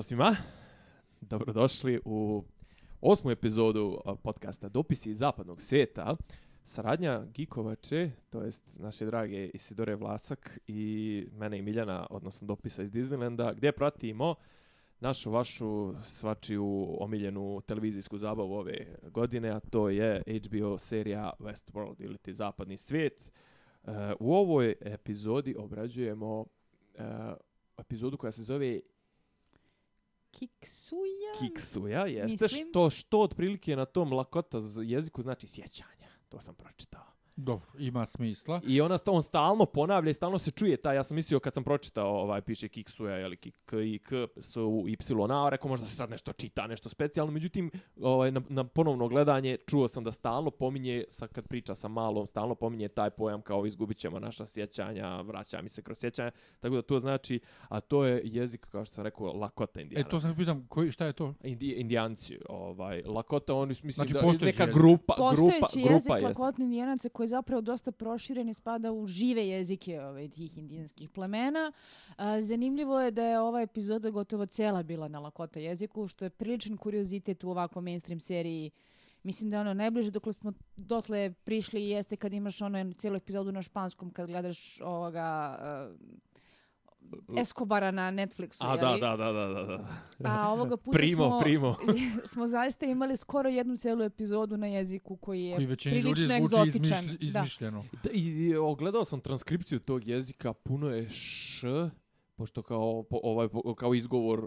Ćao svima, dobrodošli u osmu epizodu podcasta Dopisi iz zapadnog svijeta. Saradnja Gikovače, to jest naše drage Isidore Vlasak i mene i Miljana, odnosno Dopisa iz Disneylanda, gdje pratimo našu, vašu, svačiju omiljenu televizijsku zabavu ove godine, a to je HBO serija Westworld ili ti zapadni svijet. Uh, u ovoj epizodi obrađujemo uh, epizodu koja se zove Kiksuja? Kiksuja, jeste. Mislim. Što, što otprilike na tom lakota jeziku znači sjećanja. To sam pročitao. Dobro, ima smisla. I ona sta, on stalno ponavlja i stalno se čuje taj, ja sam mislio kad sam pročitao ovaj piše Kiksuja ili Kik i K su Y A, rekao možda se sad nešto čita, nešto specijalno, međutim ovaj na, na ponovno gledanje čuo sam da stalno pominje sa kad priča sa malom, stalno pominje taj pojam kao izgubićemo naša sjećanja, vraća mi se kroz sjećanja, tako da to znači, a to je jezik kao što sam rekao Lakota indijanaca. E to sam pitam, koji šta je to? Indi, indijanci, ovaj Lakota oni mislim Znači, da neka jezik. grupa, Postojeći grupa, grupa jezik indijanaca koji je zapravo dosta proširen i spada u žive jezike ovaj, tih indijanskih plemena. A, zanimljivo je da je ova epizoda gotovo cela bila na lakota jeziku, što je priličan kuriozitet u ovako mainstream seriji Mislim da je ono najbliže dok smo dotle prišli jeste kad imaš ono cijelu epizodu na španskom kad gledaš ovoga uh, Escobara na Netflixu. A je da, da, da, da, da. A ovoga puta Primo, smo, primo. smo zaista imali skoro jednu cijelu epizodu na jeziku koji je Koji većini ljudi prilično zvuči egzotičan. izmišlj, izmišljeno. Da, i, i ogledao sam transkripciju tog jezika, puno je š, pošto kao, po, ovaj, po, kao izgovor,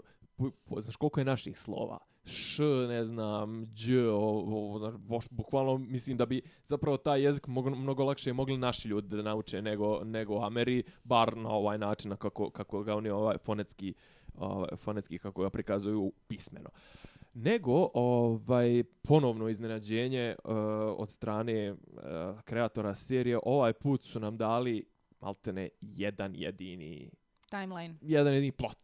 znaš koliko je naših slova? Š, ne znam, dž, ovo, znaš, boš, bukvalno mislim da bi zapravo taj jezik mog, mnogo lakše mogli naši ljudi da nauče nego, nego Ameri, bar na ovaj način kako, kako ga oni ovaj fonetski, ovaj, fonetski kako ga prikazuju pismeno nego ovaj ponovno iznenađenje uh, od strane uh, kreatora serije ovaj put su nam dali maltene jedan jedini Timeline. jedan jedini plot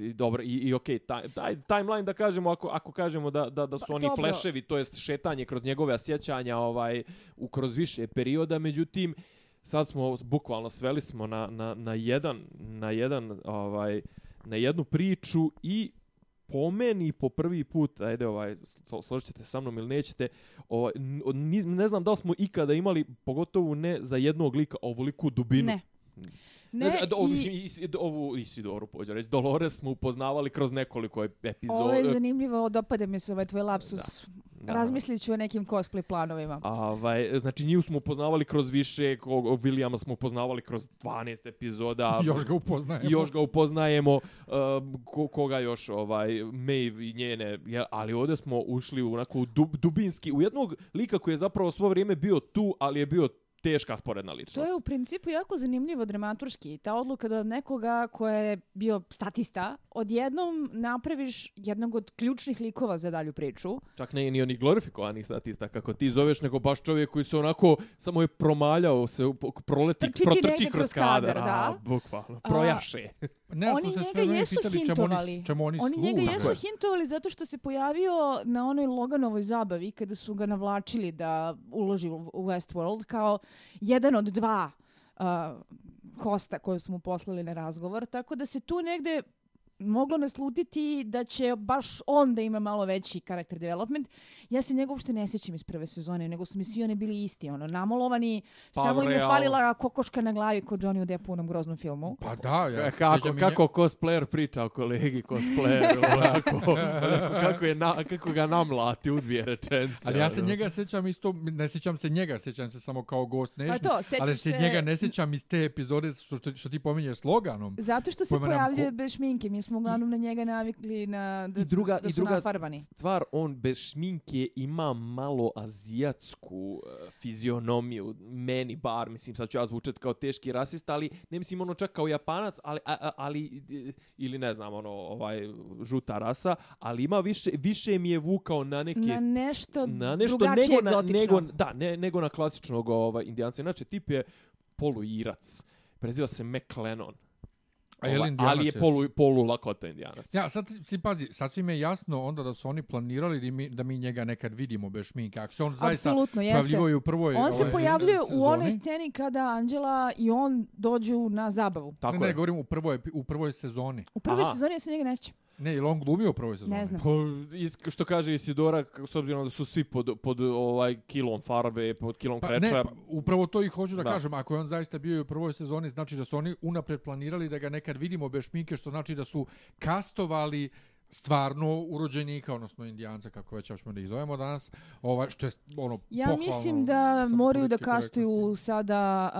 i dobro i, i okej taj, taj timeline da kažemo ako ako kažemo da da da su Pa, oni dobro. fleševi to jest šetanje kroz njegove sjećanja ovaj u kroz više perioda međutim sad smo bukvalno sveli smo na na na jedan na jedan ovaj na jednu priču i po meni po prvi put, ajde ovaj, slo- složit ćete sa mnom ili nećete, ovaj, ne znam da li smo ikada imali, pogotovo ne za jednog lika, ovoliku dubinu. Ne. Ne, Znači, do, i mislim, is, do, ovu Isidoru pođe reći. Dolores smo upoznavali kroz nekoliko ep- epizoda. ovo je zanimljivo, dopada mi se ovaj tvoj lapsus. Da. Razmislit ću o nekim cosplay planovima. A, Ovaj, znači, nju smo upoznavali kroz više, ko, Williama smo upoznavali kroz 12 epizoda. Još ga upoznajemo. I još ga upoznajemo, um, ko, koga još, ovaj, Maeve i njene, ja, ali ovdje smo ušli u onako dub, dubinski, u jednog lika koji je zapravo svo vrijeme bio tu, ali je bio teška sporedna ličnost. To je u principu jako zanimljivo dramaturški. Ta odluka da od nekoga ko je bio statista, odjednom napraviš jednog od ključnih likova za dalju priču. Čak ne ni onih glorifikovanih statista kako ti zoveš, nego baš čovjek koji se onako samo je promaljao se, proleti, Trčiti protrči kroz kroz kadar. kadar, A, da. bukvalno, A, projaše. Ne, oni se njega jesu pitali čemu hintovali. oni, čemu oni, Oni njega jesu Tako je. hintovali zato što se pojavio na onoj Loganovoj zabavi kada su ga navlačili da uloži u u Westworld kao jedan od dva uh, hosta koje su mu poslali na razgovor. Tako da se tu negde moglo naslutiti da će baš on da ima malo veći karakter development. Ja se njega uopšte ne sjećam iz prve sezone, nego su mi svi oni bili isti, ono, namolovani, Pa, samo im je falila kokoška na glavi kod Johnny Deppu u onom groznom filmu. Pa da, ja se kako, sjećam i kako cosplayer priča o kolegi cosplayeru, onako, onako, kako, je na, kako ga namlati u dvije rečence. Ali ja se ono. njega sjećam isto, ne sjećam se njega, sjećam se samo kao Ghost Nation. to, ali se se- njega ne sjećam iz te epizode što, što, što ti pominješ s Loganom. Zato što se pojavljuje ko- bez šminke. Mi smo uglavnom na njega navikli na, da, I druga, da i su druga nafarbani. stvar, on bez šminke ima malo azijatsku uh, fizionomiju, meni bar, mislim, sad ću ja zvučati kao teški rasista, ali ne mislim ono čak kao japanac, ali, a, a, ali e, ili ne znam, ono, ovaj, žuta rasa, ali ima više, više mi je vukao na neke Na nešto, na nešto drugačije nego na, egzotično. nego, da, ne, nego na klasičnog ovaj, indijanca. Inače, tip je poluirac. Preziva se McLennan. A je li ali je polu, polu lakota indijanac. Ja, sad si pazi, sasvim je jasno onda da su oni planirali da mi, da mi njega nekad vidimo bez šminke. Ako se on zaista i u prvoj On se ovaj, pojavljuje u onoj sceni kada Anđela i on dođu na zabavu. Tako ne, ne, je. govorim u prvoj, u prvoj sezoni. U prvoj Aha. sezoni ja se njega ne ili on glumio u prvoj sezoni? Ne znam. Pa, is, što kaže Isidora, s obzirom da su svi pod, pod ovaj kilom farbe, pod kilom Pa, kreča. ne, pa, upravo to i hoću da, Da. kažem. Ako je on zaista bio u prvoj sezoni, znači da su oni unapred planirali da ga nekad vidimo bez šminke, što znači da su kastovali stvarno urođenika, odnosno indijanca, kako već ćemo da ih zovemo danas, ovaj, što je ono Ja pohvalno mislim da moraju da kastuju korektnosti. sada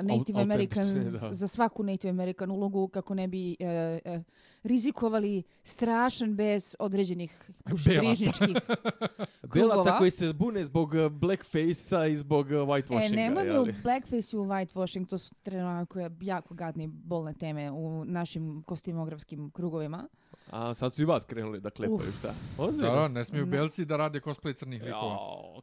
uh, Native Americans da. za svaku Native American ulogu kako ne bi uh, uh, rizikovali strašan bez određenih dušebrižničkih Belaca krugova. koji se zbune zbog uh, blackface-a i zbog uh, E, whitewashinga. nema mi u jeli? blackface i u whitewashing, to su trenutno jako gadne bolne teme u našim kostimografskim krugovima. A sad su i vas krenuli da klepaju, Uf. šta? Da, Ozbiljno? da, ne smiju belci da rade cosplay crnih likova. Jao,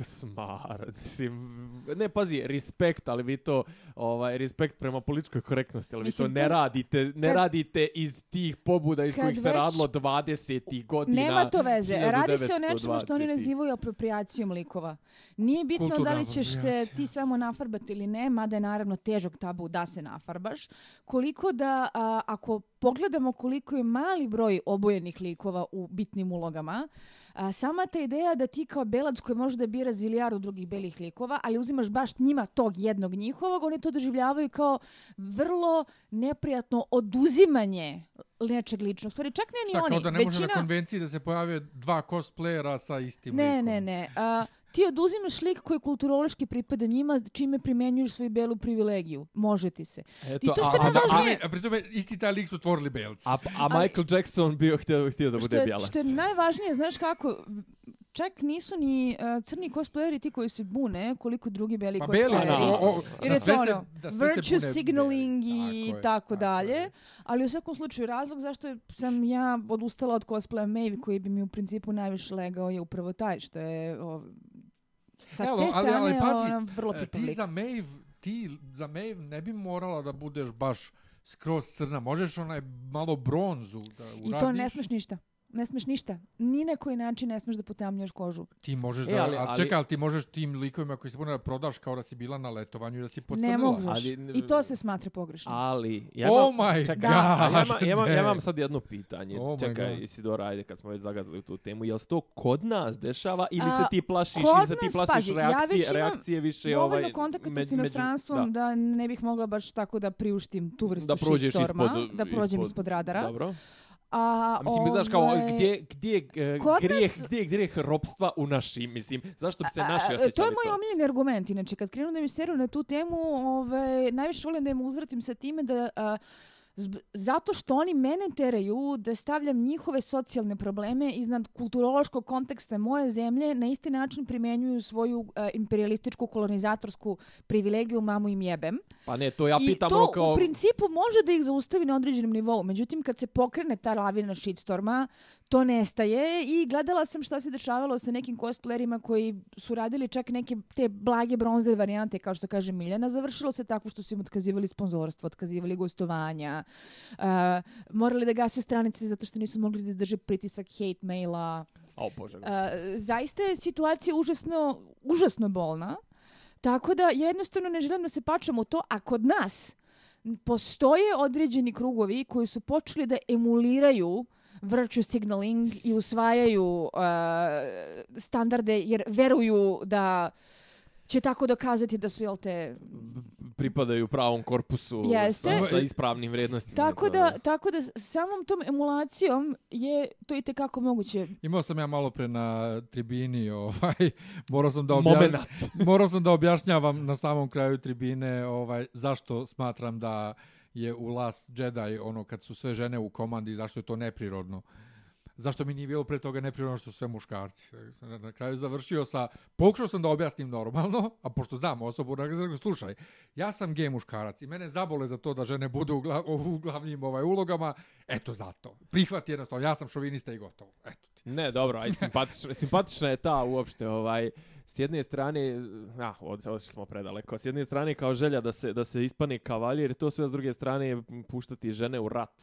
kako smar. Mislim, ne, pazi, respekt, ali vi to, ovaj, respekt prema političkoj korektnosti, ali Mislim, vi to ne to- radite, ne kad- radite iz tih pobuda iz kad kojih se već- radilo 20. godina. Nema to veze. Radi se o nečemu što oni 1920. nazivaju apropriacijom likova. Nije bitno Kulturna da li ćeš se ti samo nafarbati ili ne, mada je naravno težog tabu da se nafarbaš. Koliko da, a, ako pogledamo koliko je mali broj obojenih likova u bitnim ulogama, a, sama ta ideja da ti kao belac koji može da bira zilijaru drugih belih likova, ali uzimaš baš njima tog jednog njihovog, oni to doživljavaju kao vrlo neprijatno oduzimanje nečeg ličnog. Stvari, čak ne ni Šta, oni. kao da ne može na većina... konvenciji da se pojave dva cosplayera sa istim Ne, likom. ne, ne. A, ti oduzimaš lik koji kulturološki pripada njima, čime primenjuješ svoju belu privilegiju. Može ti se. Eto, I to što a, a, da- najvažnije- Ali, a pri tome, isti taj lik su tvorili belci. a, a Michael Jackson bio htio, htio da Što bude je, bijelac. što je najvažnije, znaš kako, čak nisu ni uh, crni cosplayeri ti koji se bune koliko drugi beli Pa cosplayeri. beli, o, o, Jer je to se- ono, se virtue bune signaling beli. i Tako je, tako, tako dalje. je. Ali u svakom slučaju razlog zašto sam ja odustala od cosplaya Maeve koji bi mi u principu najviše legao je upravo taj što je o, sa Evo, te ali- strane ali pazi, ona vrlo E, pitan ti za Maeve, ti za Maeve ne bi morala da budeš baš skroz crna. Možeš onaj malo bronzu da uradiš. I to ne smeš ništa. Ne smeš ništa. Ni na koji način ne smeš da potamnjaš kožu. Ti možeš E, da, ali- ali, ali- čekaj, ali ti možeš tim likovima koji se bude da prodaš kao da si bila na letovanju i da si pocrnila. Ne možeš. Ali- I to se smatra pogrešno. Ali, ja Oh imam- my čekaj, god, ja, imam, ja, imam, ja imam sad jedno pitanje. Oh Čekaj, God. Isidora, ajde kad smo već zagazili u tu temu. Jel se to kod nas dešava ili A, se ti plašiš, ili se ti nas, plašiš pazi, ja reakcije, već imam reakcije više Dovoljno ovaj, kontakata među- s inostranstvom da. da. ne bih mogla baš tako da priuštim tu vrstu Da shitstorma, ispod- da prođem ispod- ispod, radara. Dobro. A, A mislim, znaš kao, ovaj, gdje, gdje, je, uh, kod grijeh, nas- gdje je grijeh ropstva u našim, mislim, zašto bi se naši osjećali To je moj omiljeni argument. Inače, kad krenu da mi seru na tu temu, ovaj, najviše volim da im uzvratim sa time da... A, zb- zato što oni mene teraju da stavljam njihove socijalne probleme iznad kulturološkog konteksta moje zemlje, na isti način primenjuju svoju a, imperialističku kolonizatorsku privilegiju mamu im jebem. Pa ne, to ja I pitam to ono kao... u principu može da ih zaustavi na određenom nivou. Međutim, kad se pokrene ta lavina shitstorma, to nestaje i gledala sam šta se dešavalo sa nekim cosplayerima koji su radili čak neke te blage bronze varijante, kao što kaže Miljana. Završilo se tako što su im otkazivali sponzorstvo, otkazivali gostovanja, uh, morali da gase stranice zato što nisu mogli da drže pritisak hate maila. O, bože. Uh, zaista je situacija užasno, užasno bolna. Tako da jednostavno ne želim da se pačam u to, a kod nas postoje određeni krugovi koji su počeli da emuliraju virtue signaling i usvajaju uh, standarde jer veruju da će tako dokazati da su, jel te, pripadaju pravom korpusu Jeste. sa, sa ispravnim vrednostima. tako da, tako da samom tom emulacijom je to i tekako moguće. Imao sam ja malo pre na tribini, ovaj, morao sam da objašnjavam, Momenat. morao sam da objašnjavam na samom kraju tribine ovaj zašto smatram da je u Last Jedi ono kad su sve žene u komandi zašto je to neprirodno. Zašto mi nije bilo pre toga neprirodno što su sve muškarci. Na- kraju završio sa, pokušao sam da objasnim normalno, a pošto znam osobu, da ga slušaj, ja sam gej muškarac i mene zabole za to da žene budu u, gla, u glavnim ovaj, ulogama, eto zato. Prihvat jednostavno, ja sam šovinista i gotovo. Eto ti. Ne, dobro, aj, simpatična, simpatična je ta uopšte, ovaj, s jedne strane, ah, od, odšli smo predaleko, s jedne strane kao želja da se, da se ispane kavaljer, to sve s druge strane puštati žene u rat.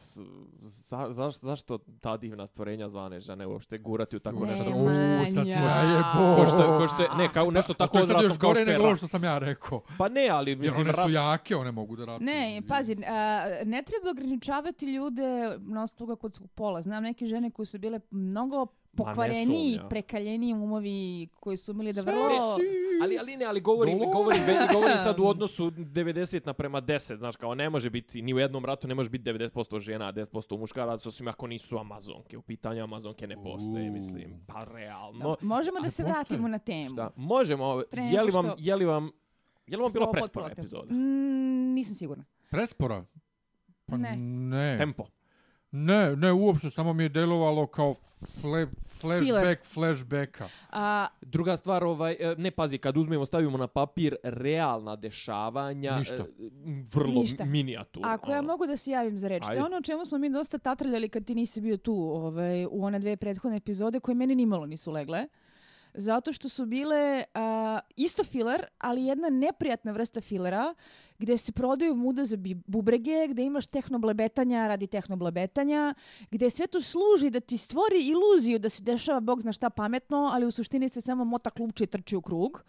Za, za, zašto ta divna stvorenja zvane žene uopšte gurati u tako nešto? Nemanja. U, sad si najebo. Ko što, ko što je, ne, kao nešto tako to je sad odvratno još kao gore što je nego ovo rat. što sam ja rekao. Pa ne, ali Jer mislim one rat... su jake, one mogu da ratuju. Ne, pazi, a, ne treba ograničavati ljude na osnovu kod svog pola. Znam neke žene koje su bile mnogo pokvareniji, sumnja. prekaljeniji umovi koji su umeli da Sve vrlo... Ali, ali ne, ali govorim, Dolore. govorim, be- govorim sad u odnosu 90 naprema 10, znaš, kao ne može biti, ni u jednom ratu ne može biti 90% žena, a 10% muškaraca, osim ako nisu amazonke. U pitanju amazonke ne postoje, mislim, pa realno. Možemo da se postoje. vratimo na temu. Šta? Možemo, Pre je li vam, što- je li vam, je li vam bila prespora potpuno- epizoda? Mm, nisam sigurna. Prespora? Pa Ne. ne. Tempo. Ne, ne, uopšte, samo mi je delovalo kao fle, flashback flashbacka. A, Druga stvar, ovaj, e, ne pazi, kad uzmemo, stavimo na papir realna dešavanja, Ništa. e, vrlo Ništa. minijaturno. ako ja mogu da se javim za reč, to je ono o čemu smo mi dosta tatrljali kad ti nisi bio tu ovaj, u one dve prethodne epizode koje meni nimalo nisu legle. Zato što su bile uh, isto filer, ali jedna neprijatna vrsta filera gdje se prodaju muda za bubrege, gdje imaš tehnoblebetanja radi tehnoblebetanja, gdje sve to služi da ti stvori iluziju da se dešava bog zna šta pametno, ali u suštini se samo mota klupče i trči u krug.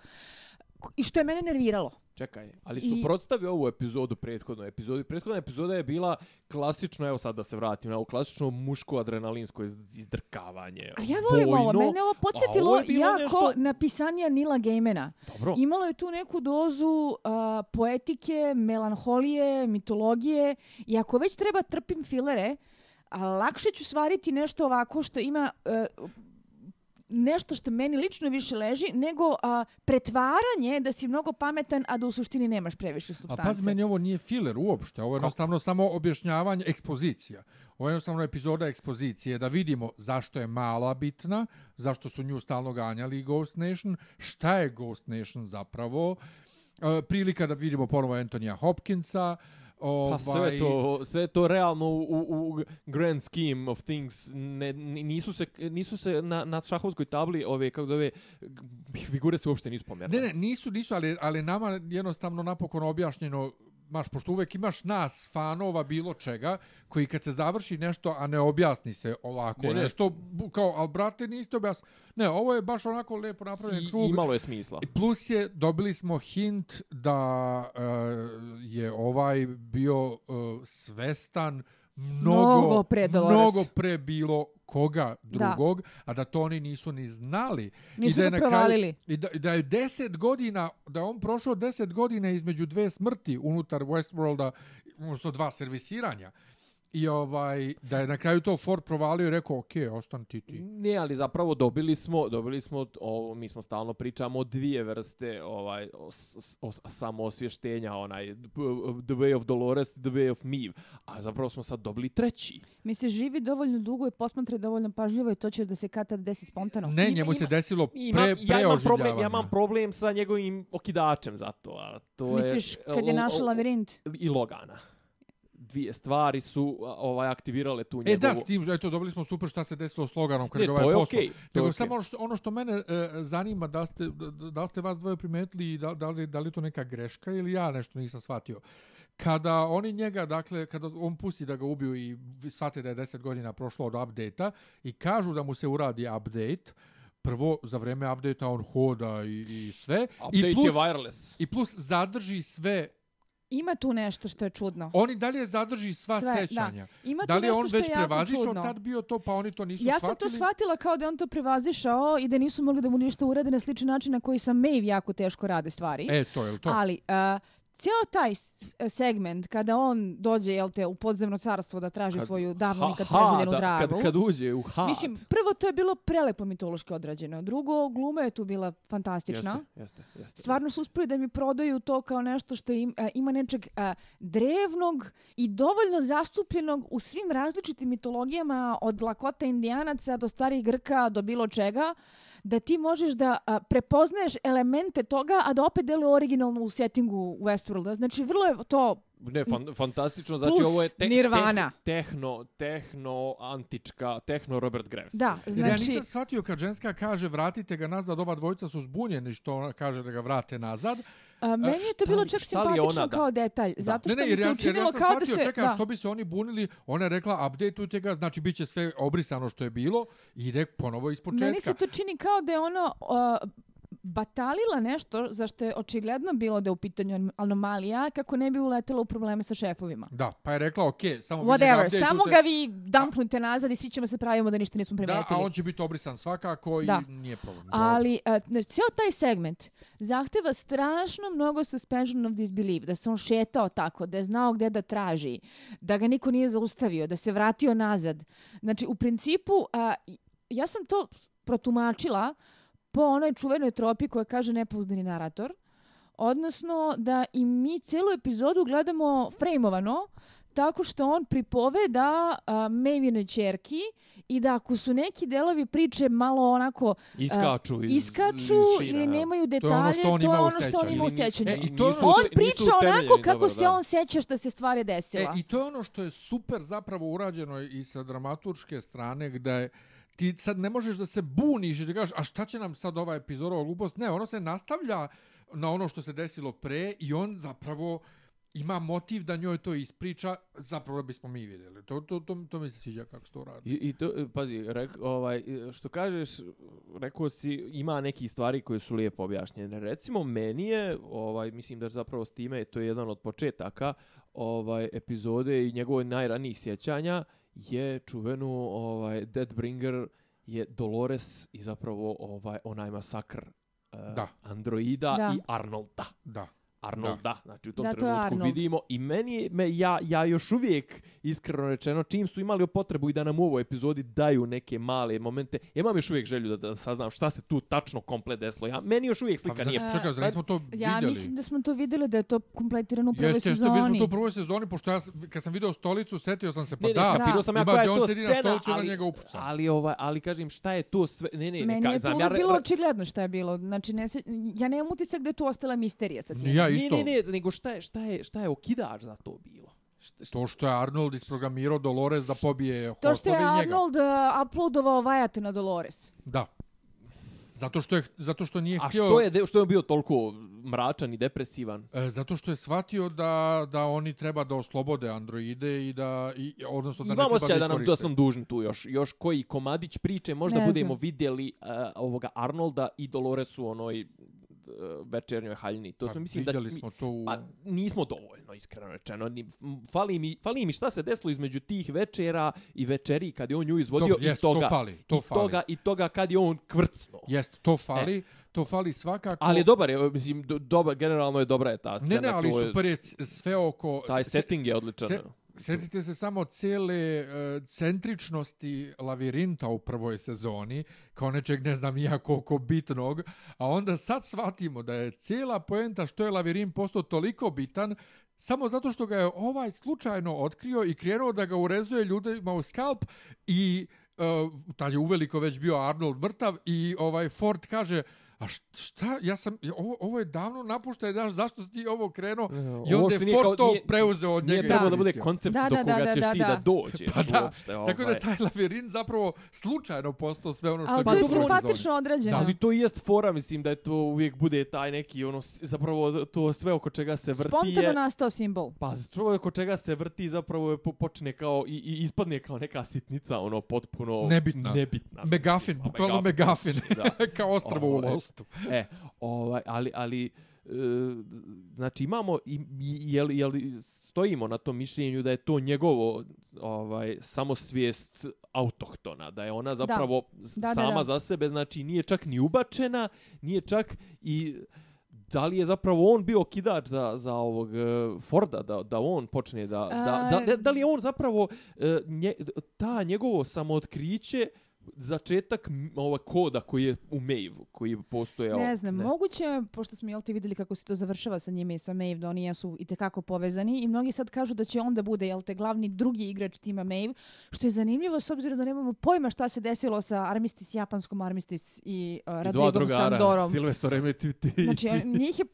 I što je mene nerviralo. Čekaj, ali I- suprotstavi ovu epizodu prethodnoj epizodi. Prethodna epizoda je bila klasično, evo sad da se vratim, na ovo klasično muško adrenalinsko iz- izdrkavanje. Ali ja volim ovo, vojno. mene ovo a podsjetilo ovo jako nešto- napisanija Nila Gaimana. Dobro. Imalo je tu neku dozu a, poetike, melanholije, mitologije i ako već treba trpim filere, a, lakše ću svariti nešto ovako što ima e, nešto što meni lično više leži, nego a, pretvaranje da si mnogo pametan, a da u suštini nemaš previše A substance. pazi, meni ovo nije filler uopšte, ovo je jednostavno samo objašnjavanje, ekspozicija. Ovo je jednostavno epizoda ekspozicije, da vidimo zašto je mala bitna, zašto su nju stalno ganjali Ghost Nation, šta je Ghost Nation zapravo, e, prilika da vidimo ponovo Antonija Hopkinsa, ovaj, Pa sve to, sve to realno u, u, u grand scheme of things ne, ni- nisu se, nisu se na, na šahovskoj tabli ove, kako zove, figure se uopšte nisu pomerne. Ne, ne, nisu, nisu, ali, ali nama jednostavno napokon objašnjeno Maš, pošto uvek imaš nas, fanova, bilo čega, koji kad se završi nešto, a ne objasni se ovako, Ne, ne, ne. nešto, bu- kao, ali brate, niste objasnili. Ne, ovo je baš onako lepo napravljen I, krug. imalo je smisla. I Plus je, dobili smo hint da uh, je ovaj bio uh, svestan mnogo, Mnogo pre Dolores. mnogo pre bilo koga drugog, a da to oni nisu ni znali. Nisu I da je ga na kraju- provalili. I da, i da je deset godina, da on prošao deset godina između dve smrti unutar Westworlda, odnosno dva servisiranja. I ovaj, da je na kraju to Ford provalio i rekao, ok, ostan ti ti. Ne, ali zapravo dobili smo, dobili smo, o, mi smo stalno pričamo o dvije vrste ovaj, o, o, s- samoosvještenja, onaj, The Way of Dolores, The Way of Miv, a zapravo smo sad dobili treći. Mi se živi dovoljno dugo i posmatra dovoljno pažljivo i to će da se kad tad desi spontano. Ne, Ima- njemu se ima- desilo Imam, pre, pre ja, imam problem, ja imam problem sa njegovim okidačem zato, a to Misliš, je... kad je o- našao o- lavirint? I Logana. Dvije stvari su ovaj aktivirale tu E njegovu... da, s tim, eto, dobili smo super šta se desilo s Loganom kad Ne, ga ovaj to je Nego okej. samo ono što, ono što mene e, zanima, da ste, da, da ste vas dvoje primetili i da, da, li, da li to neka greška ili ja nešto nisam shvatio. Kada oni njega, dakle, kada on pusti da ga ubiju i shvate da je 10 godina prošlo od update-a i kažu da mu se uradi update, prvo, za vreme update-a on hoda i, i sve. Update I plus, je wireless. I plus zadrži sve Ima tu nešto što je čudno. Oni dalje zadrži sva Sve, da. sećanja. Ima da tu li je nešto on što već prevazišao tad bio to, pa oni to nisu Ja sam shvatili? to shvatila kao da on to prevazišao i da nisu mogli da mu ništa urade na sličan način na koji sam Maeve jako teško rade stvari. E, to je li to? Ali, uh, cijel taj s- segment kada on dođe jel te, u podzemno carstvo da traži svoju davno nikad preželjenu dragu. Kad, kad uđe u had. Mislim, prvo to je bilo prelepo mitološki odrađeno. Drugo, gluma je tu bila fantastična. Jeste, jeste, jeste. Stvarno su uspeli da mi prodaju to kao nešto što im, a, ima nečeg a, drevnog i dovoljno zastupljenog u svim različitim mitologijama od lakota indijanaca do starih Grka do bilo čega da ti možeš da a, prepoznaješ elemente toga, a da opet deluje originalno u settingu Westworlda. Znači, vrlo je to Ne, fan, fantastično, znači Plus ovo je te, Nirvana. Te, tehno, tehno, antička, tehno Robert Graves. Da. Jer ja Znači- nisam shvatio kad ženska kaže vratite ga nazad, ova dvojica su zbunjeni što ona kaže da ga vrate nazad. A, meni je to bilo čak simpatično ona, da. kao detalj, zato Ne, što ne, mi jer se ja, ja učinilo sam kao da shvatio, se... čekaj, da. što bi se oni bunili, ona je rekla update te ga, znači bit će sve obrisano što je bilo i ide ponovo iz početka. Meni se to čini kao da je ono uh, batalila nešto za što je očigledno bilo da je u pitanju anomalija kako ne bi uletela u probleme sa šefovima. Da, pa je rekla, ok, samo vi Whatever, updateujte. samo ga vi dumpnite nazad i svi ćemo se pravimo da ništa nismo Da, primetili. a on će biti obrisan svakako Da. i nije problem. Ali uh, znači, cijel taj segment zahteva strašno mnogo suspension of disbelief, da se on šetao tako, da je znao gdje da traži, da ga niko nije zaustavio, da se vratio nazad. Znači, u principu, uh, ja sam to protumačila po onoj čuvenoj tropi koja kaže nepouzdani narator, odnosno da i mi cijelu epizodu gledamo frejmovano, tako što on pripoveda uh, Mavinoj čerki i da ako su neki delovi priče malo onako Iskaču iz, iskaču iz šina, ili ja. nemaju ono detalje, on to je ono što on sećanju. ima u Ili sjećanju. E, i to- nisu on nisu priča onako kako dobro, se da. on seća što se stvari E, desila. I to je ono što je super zapravo urađeno i sa dramaturške strane, gde je ti sad ne možeš da se buniš i da kažeš, a šta će nam sad ova epizoda o glupost? Ne, ono se nastavlja na ono što se desilo pre i on zapravo ima motiv da njoj to ispriča, zapravo bismo mi vidjeli. To, to, to, to mi se sviđa kako se to radi. I, i to, pazi, rek, ovaj, što kažeš, rekao si, ima neki stvari koje su lijepo objašnjene. Recimo, meni je, ovaj, mislim da zapravo s time, to je jedan od početaka ovaj, epizode i njegove najranijih sjećanja, je čuvenu ovaj, Deadbringer je Dolores i zapravo ovaj onaj masakr uh, Da. androida Da. i Arnolda. Da. Arnolda, znači u tom Da, to trenutku Arnold. vidimo i meni je- me ja ja još uvijek iskreno rečeno čim su imali potrebu i da nam u ovoj epizodi daju neke male momente ja imam još uvijek želju da, da saznam šta se tu tačno komplet desilo ja meni još uvijek slika Pa, nije čekaj, zar Pa- nismo to Ja vidjeli? mislim da smo to vidjeli da je to kompletirano u prvoj Jeste, jeste, sezoni. vidjeli smo to u prvoj sezoni, pošto ja, kad sam video stolicu, setio sam se, pa ne, ne, da, skapirao sam ja koja je to sedi na scena, stolicu ali, ona njega upuca. ali, ovaj, ali kažem šta je to sve, ne, ne, Meni ne, je to ja, uvek re- bilo očigledno šta je bilo. Znači, ne ja nemam utisak da je tu ostala misterija sa tim. Ja ne, isto. ne, ne, nego šta je, šta je, šta je okidač za to bilo? Šta, šta, To što je Arnold isprogramirao Dolores da pobije To što je hostove i njega. Arnold uh, uploadovao vajate na Dolores. Da. Zato što je zato što nije a htio što je, de- što je bio toliko mračan i depresivan? e, zato što je shvatio da da oni treba da oslobode androide i da i odnosno da ne Imamo treba osjećaj da, nam da smo dužni tu još još koji komadić priče možda Ne budemo znam. vidjeli uh, ovoga Arnolda i Dolores u onoj večernjoj haljini. To Pa, smo mislim da mi- smo to u... Pa nismo dovoljno, iskreno rečeno. Ni, fali, mi, fali mi šta se desilo između tih večera i večeri kad je on nju izvodio Dobro, i jest, to toga. fali, to i fali. toga i toga kad je on kvrcno. Jest, to fali, to fali svakako. Ali je dobar, je, mislim, do, dobar, generalno je dobra je ta scena. Ne, ne, ali super je sve oko... Taj se- setting je odličan. se- Sjetite se samo cijele uh, centričnosti lavirinta u prvoj sezoni, kao nečeg ne znam ja koliko bitnog, a onda sad shvatimo da je cijela poenta što je lavirint postao toliko bitan, samo zato što ga je ovaj slučajno otkrio i krenuo da ga urezuje ljudima u skalp i uh, tad je uveliko već bio Arnold mrtav i ovaj Ford kaže A šta, ja sam, ovo, ovo je davno napuštaj, daš, zašto si ti ovo krenuo? I Ovo onda je nije kao- to nije- preuzeo od Nije njega. i trebalo da bude koncept Da, do da, koga da, ćeš da, ti da. da dođeš. Pa da, uopšte, Tako da ovaj. je taj lavirint zapravo slučajno postao sve ono što Ali je to Pa je bilo u sezoni. simpatično odrađeno. Da, ali to i jest fora, mislim da je to uvijek bude taj neki, ono, zapravo to sve oko čega se vrti Spontano je... nastao simbol. Pa, čovjek oko čega se vrti zapravo je po- počne kao i, i ispadne kao neka sitnica, ono, potpuno... Nebitna. Nebitna. Megafin, mislim. A, bukvalno Megafin. Da. Kao ostrvo u Ovaj, Lostu. E, ovaj, ali, ali, e, znači imamo, i, je li, je li stojimo na tom mišljenju da je to njegovo ovaj samosvijest autohtona, da je ona zapravo Da, da, sama da. za sebe, znači nije čak ni ubačena, nije čak i da li je zapravo on bio kidač za, za ovog e, Forda, da, da on počne da, da, da, da, da li je on zapravo e, nje, ta njegovo samootkriće začetak ova koda koji je u Maeve, koji je postojao. Ne znam, moguće, je, pošto smo jel ti videli kako se to završava sa njime i sa Maeve, da oni jesu i tekako povezani i mnogi sad kažu da će on da bude jel te glavni drugi igrač tima Maeve, što je zanimljivo s obzirom da nemamo pojma šta se desilo sa Armistice, japanskom Armistice i uh, I dva Radrigom drugara, Sandorom. Silvestor Emmett i ti. Znači, on- njih je,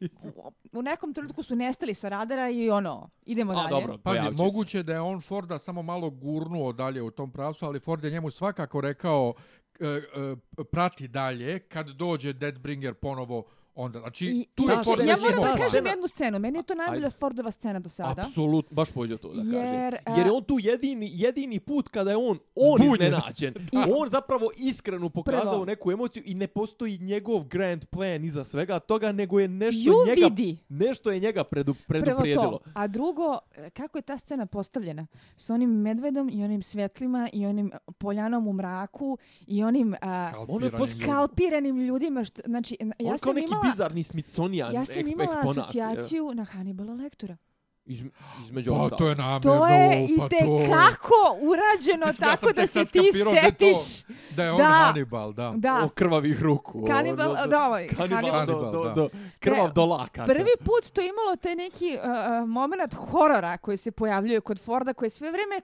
u nekom trenutku su nestali sa radara i ono, idemo A, dalje. dobro, Pazi, se. moguće da je on Forda samo malo gurnuo dalje u tom pravcu, ali Ford je njemu svakako rekao e, e, E, e, prati dalje kad dođe Deadbringer ponovo onda. Znači, I, tu i, je Ford ja moram da kažem jednu scenu. Meni je to najbolja Ajde. Fordova scena do sada. Apsolutno, baš pođe to da Jer, kaže. a- Jer je on tu jedini, jedini put kada je on, on Zbunjen. iznenađen. On zapravo iskreno pokazao Prvo. neku emociju i ne postoji njegov grand plan iza svega toga, nego je nešto Ju njega, vidi. nešto je njega predu, Prvo preduprijedilo. to. A drugo, kako je ta scena postavljena? S onim medvedom i onim svetlima i onim poljanom u mraku i onim a, Skalpiranim ljudima. skalpiranim ljudima. Što, znači, Ja on sam imala... bizarni Smithsonian Ja sam eksp- imala eksponat. asocijaciju na Hannibala Lectura. Iz, između Pa, ostalog. to je namjerno. To je pa i to je- kako urađeno Mislim da tako da tek se ti skapirao da to- setiš. Da je on Da. Hannibal, da. Da, O krvavih ruku. o, Kanibal, do- da, ovaj, Kanibal, Hannibal. do, Hannibal, do, da. do, krvav do lakata. Prvi put to imalo taj neki uh, uh, moment horora koji se pojavljuje kod Forda, koji je sve vreme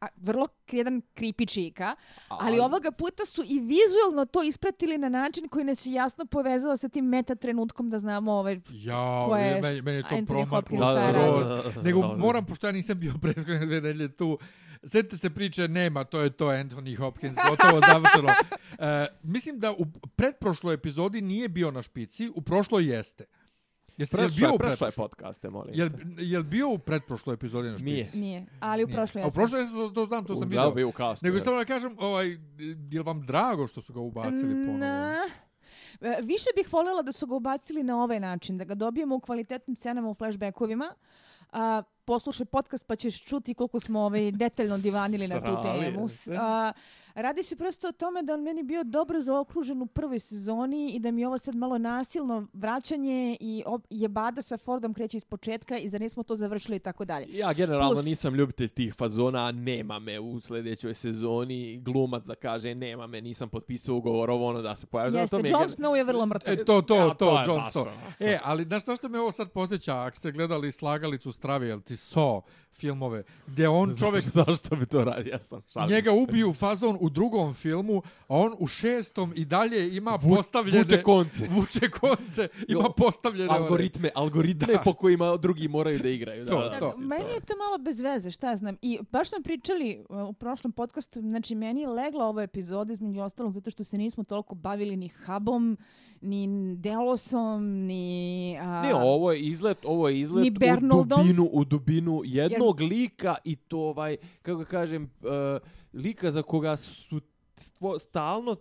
a, vrlo jedan kripi čika, ali ovoga puta su i vizualno to ispratili na način koji nas je jasno povezao sa tim meta trenutkom da znamo ovaj, Ja, Ko je meni, meni je to Anthony promaklo. Nego Da, da. moram, pošto ja nisam bio prethodne dve nedelje tu, Sjetite se priče, nema, to je to Anthony Hopkins, gotovo završeno. E, mislim da u pretprošloj epizodi nije bio na špici, u prošloj jeste. Jeste, jel Prešao bio je, u je pretprošloj? podcaste, molim. Jel, jel bio u pretprošloj epizodi na špici? Nije. nije, ali u prošloj A u prošloj jesam, to, to znam, to sam vidio. Da, bio u kastu. Nego samo da kažem, ovaj, je li vam drago što su ga ubacili ponovo? Na, E, Više bih voljela da su ga ubacili na ovaj način, da ga dobijemo u kvalitetnim scenama u flashbackovima. A, poslušaj podcast pa ćeš čuti koliko smo ovaj, detaljno divanili na tu temu. A, radi se prosto o tome da on meni bio dobro zaokružen u prvoj sezoni i da mi je ovo sad malo nasilno vraćanje i jebada sa Fordom kreće iz početka i za nismo to završili i tako dalje. Ja generalno Plus- nisam ljubitelj tih fazona, nema me u sljedećoj sezoni. Glumac da kaže nema me, nisam potpisao ugovor, ovo ono da se pojavi. Jeste, je Jon gen- Snow je vrlo mrtav. E, to, to, Ja, to, to je Jon Snow. ono. E, ali znaš što što me ovo sad posjeća, ako ste gledali Slagalicu strave, jel ti so filmove, gdje on čovjek Zašto bi to radio? Ja sam šalim. njega ubiju fazon u drugom filmu, a on u šestom i dalje ima Vu- postavljene... vuče konce. Vuče konce, ima Jo, postavljene... one- Algoritme, algoritme Da. po kojima drugi moraju da igraju. Da, To, da, to. mislim, Meni je to malo bez veze, šta ja znam. I baš smo pričali uh, u prošlom podcastu, znači meni je legla ova epizoda između ostalog zato što se nismo toliko bavili ni Hubom, ni Delosom, ni... A, Ne, ovo je izlet, ovo je izlet u dubinu, u dubinu jednog lika i to ovaj, kako kažem, uh, lika za koga su stvo, stalno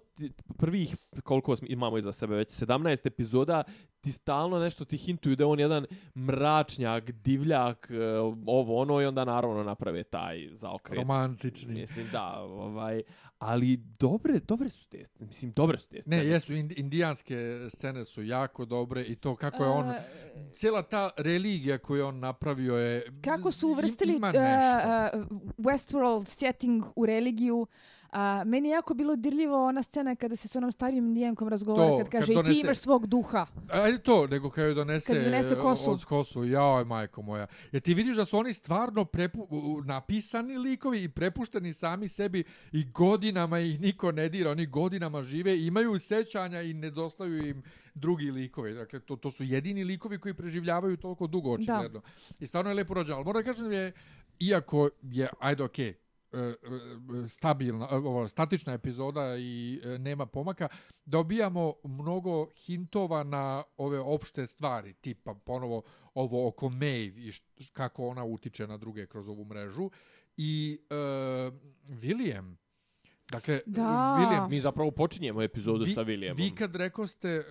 prvih koliko imamo iza sebe već 17 epizoda ti stalno nešto ti hintuju da je on jedan mračnjak, divljak, uh, ovo ono i onda naravno naprave taj zaokret. Romantični. Mislim da, ovaj, ali dobre, dobre su te, mislim dobre su te. Ne, jesu, ind- indijanske scene su jako dobre i to kako je on... a, Cijela ta religija koju on napravio je... kako su uvrstili uh, uh, Westworld setting u religiju, A, meni je jako bilo dirljivo ona scena kada se s onom starijim indijankom razgovara, To, kad kad kaže i ti donese- imaš svog duha. Ajde to, nego kad joj donese, Kad donese kosu. od kosu, jao, majko moja. Jer ti vidiš da su oni stvarno prepu, napisani likovi i prepušteni sami sebi i godinama ih niko ne dira. Oni godinama žive, imaju sećanja i nedostaju im drugi likovi. Dakle, to, to su jedini likovi koji preživljavaju toliko dugo, očigledno. I stvarno je lepo rođeno. Ali moram da kažem da je, iako je, ajde, okej, e, e, E, e, stabilna, e, ovo, statična epizoda i e, nema pomaka, dobijamo mnogo hintova na ove opšte stvari, tipa ponovo ovo oko Maeve i št, kako ona utiče na druge kroz ovu mrežu. I e, William, dakle, Da. William, Mi zapravo počinjemo epizodu vi, sa Williamom. Vi kad rekoste,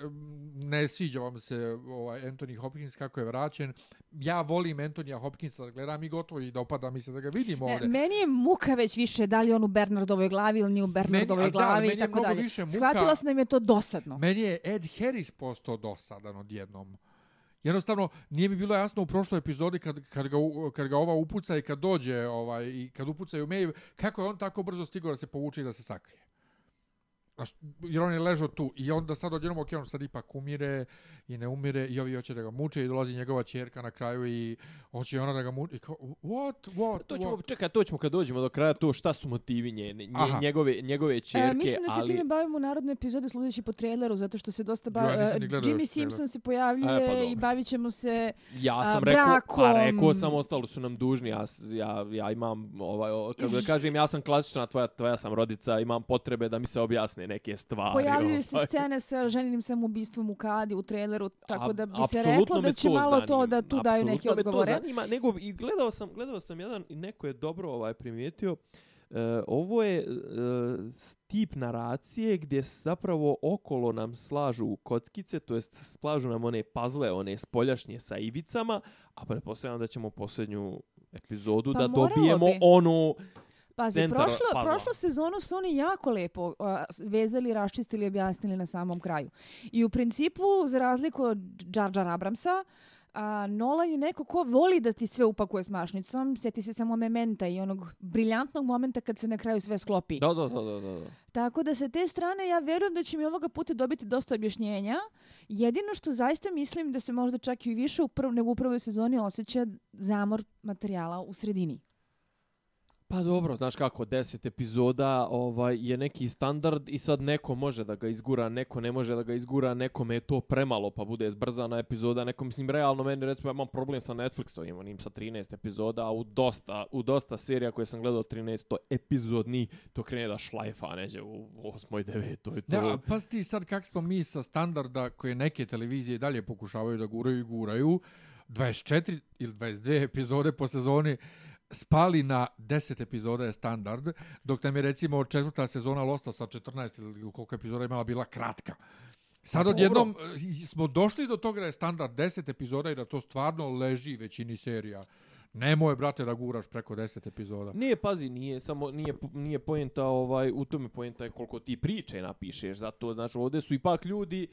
ne sviđa vam se ovaj Anthony Hopkins kako je vraćen, ja volim Antonija Hopkinsa da gledam i gotovo i dopada mi se da ga vidim Ne, ovdje. meni je muka već više da li on u Bernardovoj glavi ili nije u Bernardovoj da, glavi meni i tako dalje. više muka- Shvatila sam da im je to dosadno. Meni je Ed Harris postao dosadan odjednom. Jednostavno, nije mi bilo jasno u prošloj epizodi kad, kad, ga, kad ga ova upuca i kad dođe, ovaj, i kad upucaju Maeve, kako je on tako brzo stigao da se povuče i da se sakrije. Znaš, jer on je ležao tu i onda sad odjednom ok, on sad ipak umire i ne umire i ovi hoće da ga muče i dolazi njegova čerka na kraju i hoće ona da ga muče i kao, what, what, To ćemo, what? čekaj, to ćemo kad dođemo do kraja, to šta su motivi nje, nje, Aha. njegove, njegove čerke, E, mislim da se ali... time bavimo u narodnoj epizodi sludeći po traileru, zato što se dosta Ja bavi... ni gledao Jimmy. Simpson se pojavljuje E, pa i bavit ćemo se... Ja a, sam rekao, brakom. pa rekao sam, ostalo su nam dužni, ja, ja, ja imam, ovaj, kako da kažem, ja sam klasična, tvoja, tvoja sam rodica, imam potrebe da mi se objasne neke stvari. Pojavljuju se ovaj. scene sa ženinim samobistvom u Kadi u traileru, tako A- da bi se reklo da će malo to zanima. da tu daju neke Apsolutno me to odgovore. zanima, nego i gledao sam, gledao sam jedan i neko je dobro ovaj primijetio. E, ovo je e, tip naracije gdje se zapravo okolo nam slažu kockice, to jest slažu nam one pazle, one spoljašnje sa ivicama, a pretpostavljam da ćemo posljednju epizodu Pa da dobijemo bi. onu Pazi, centar prošlo, puzzla. prošlu sezonu su oni jako lepo a, vezali, raščistili i objasnili na samom kraju. I u principu, za razliku od Jar Jar Abramsa, a, Nolan je neko ko voli da ti sve upakuje s mašnicom. Sjeti se samo mementa i onog briljantnog momenta kad se na kraju sve sklopi. Da, da, da, da, da. da. Tako da sa te strane ja vjerujem da će mi ovoga puta dobiti dosta objašnjenja. Jedino što zaista mislim da se možda čak i više u prv, nego u prvoj sezoni osjeća zamor materijala u sredini. Pa dobro, znaš kako, deset epizoda ovaj, je neki standard i sad neko može da ga izgura, neko ne može da ga izgura, nekome je to premalo pa bude zbrzana epizoda, neko mislim realno meni recimo ja imam problem sa Netflixom, imam sa 13 epizoda, a u dosta, u dosta serija koje sam gledao 13 to epizodni, to krene da šlajfa neđe u 8. i 9. To je to. Da, pa ti sad kak smo mi sa standarda koje neke televizije dalje pokušavaju da guraju i guraju, 24 ili 22 epizode po sezoni spali na 10 epizoda je standard, dok nam je recimo četvrta sezona Losta sa 14 ili koliko epizoda imala bila kratka. Sad Pa odjednom e, smo došli do toga da je standard 10 epizoda i da to stvarno leži većini serija. Nemoj, brate, da guraš preko 10 epizoda. Nije, pazi, nije samo nije nije poenta ovaj u tome poenta je koliko ti priče napišeš. Zato znači ovdje su ipak ljudi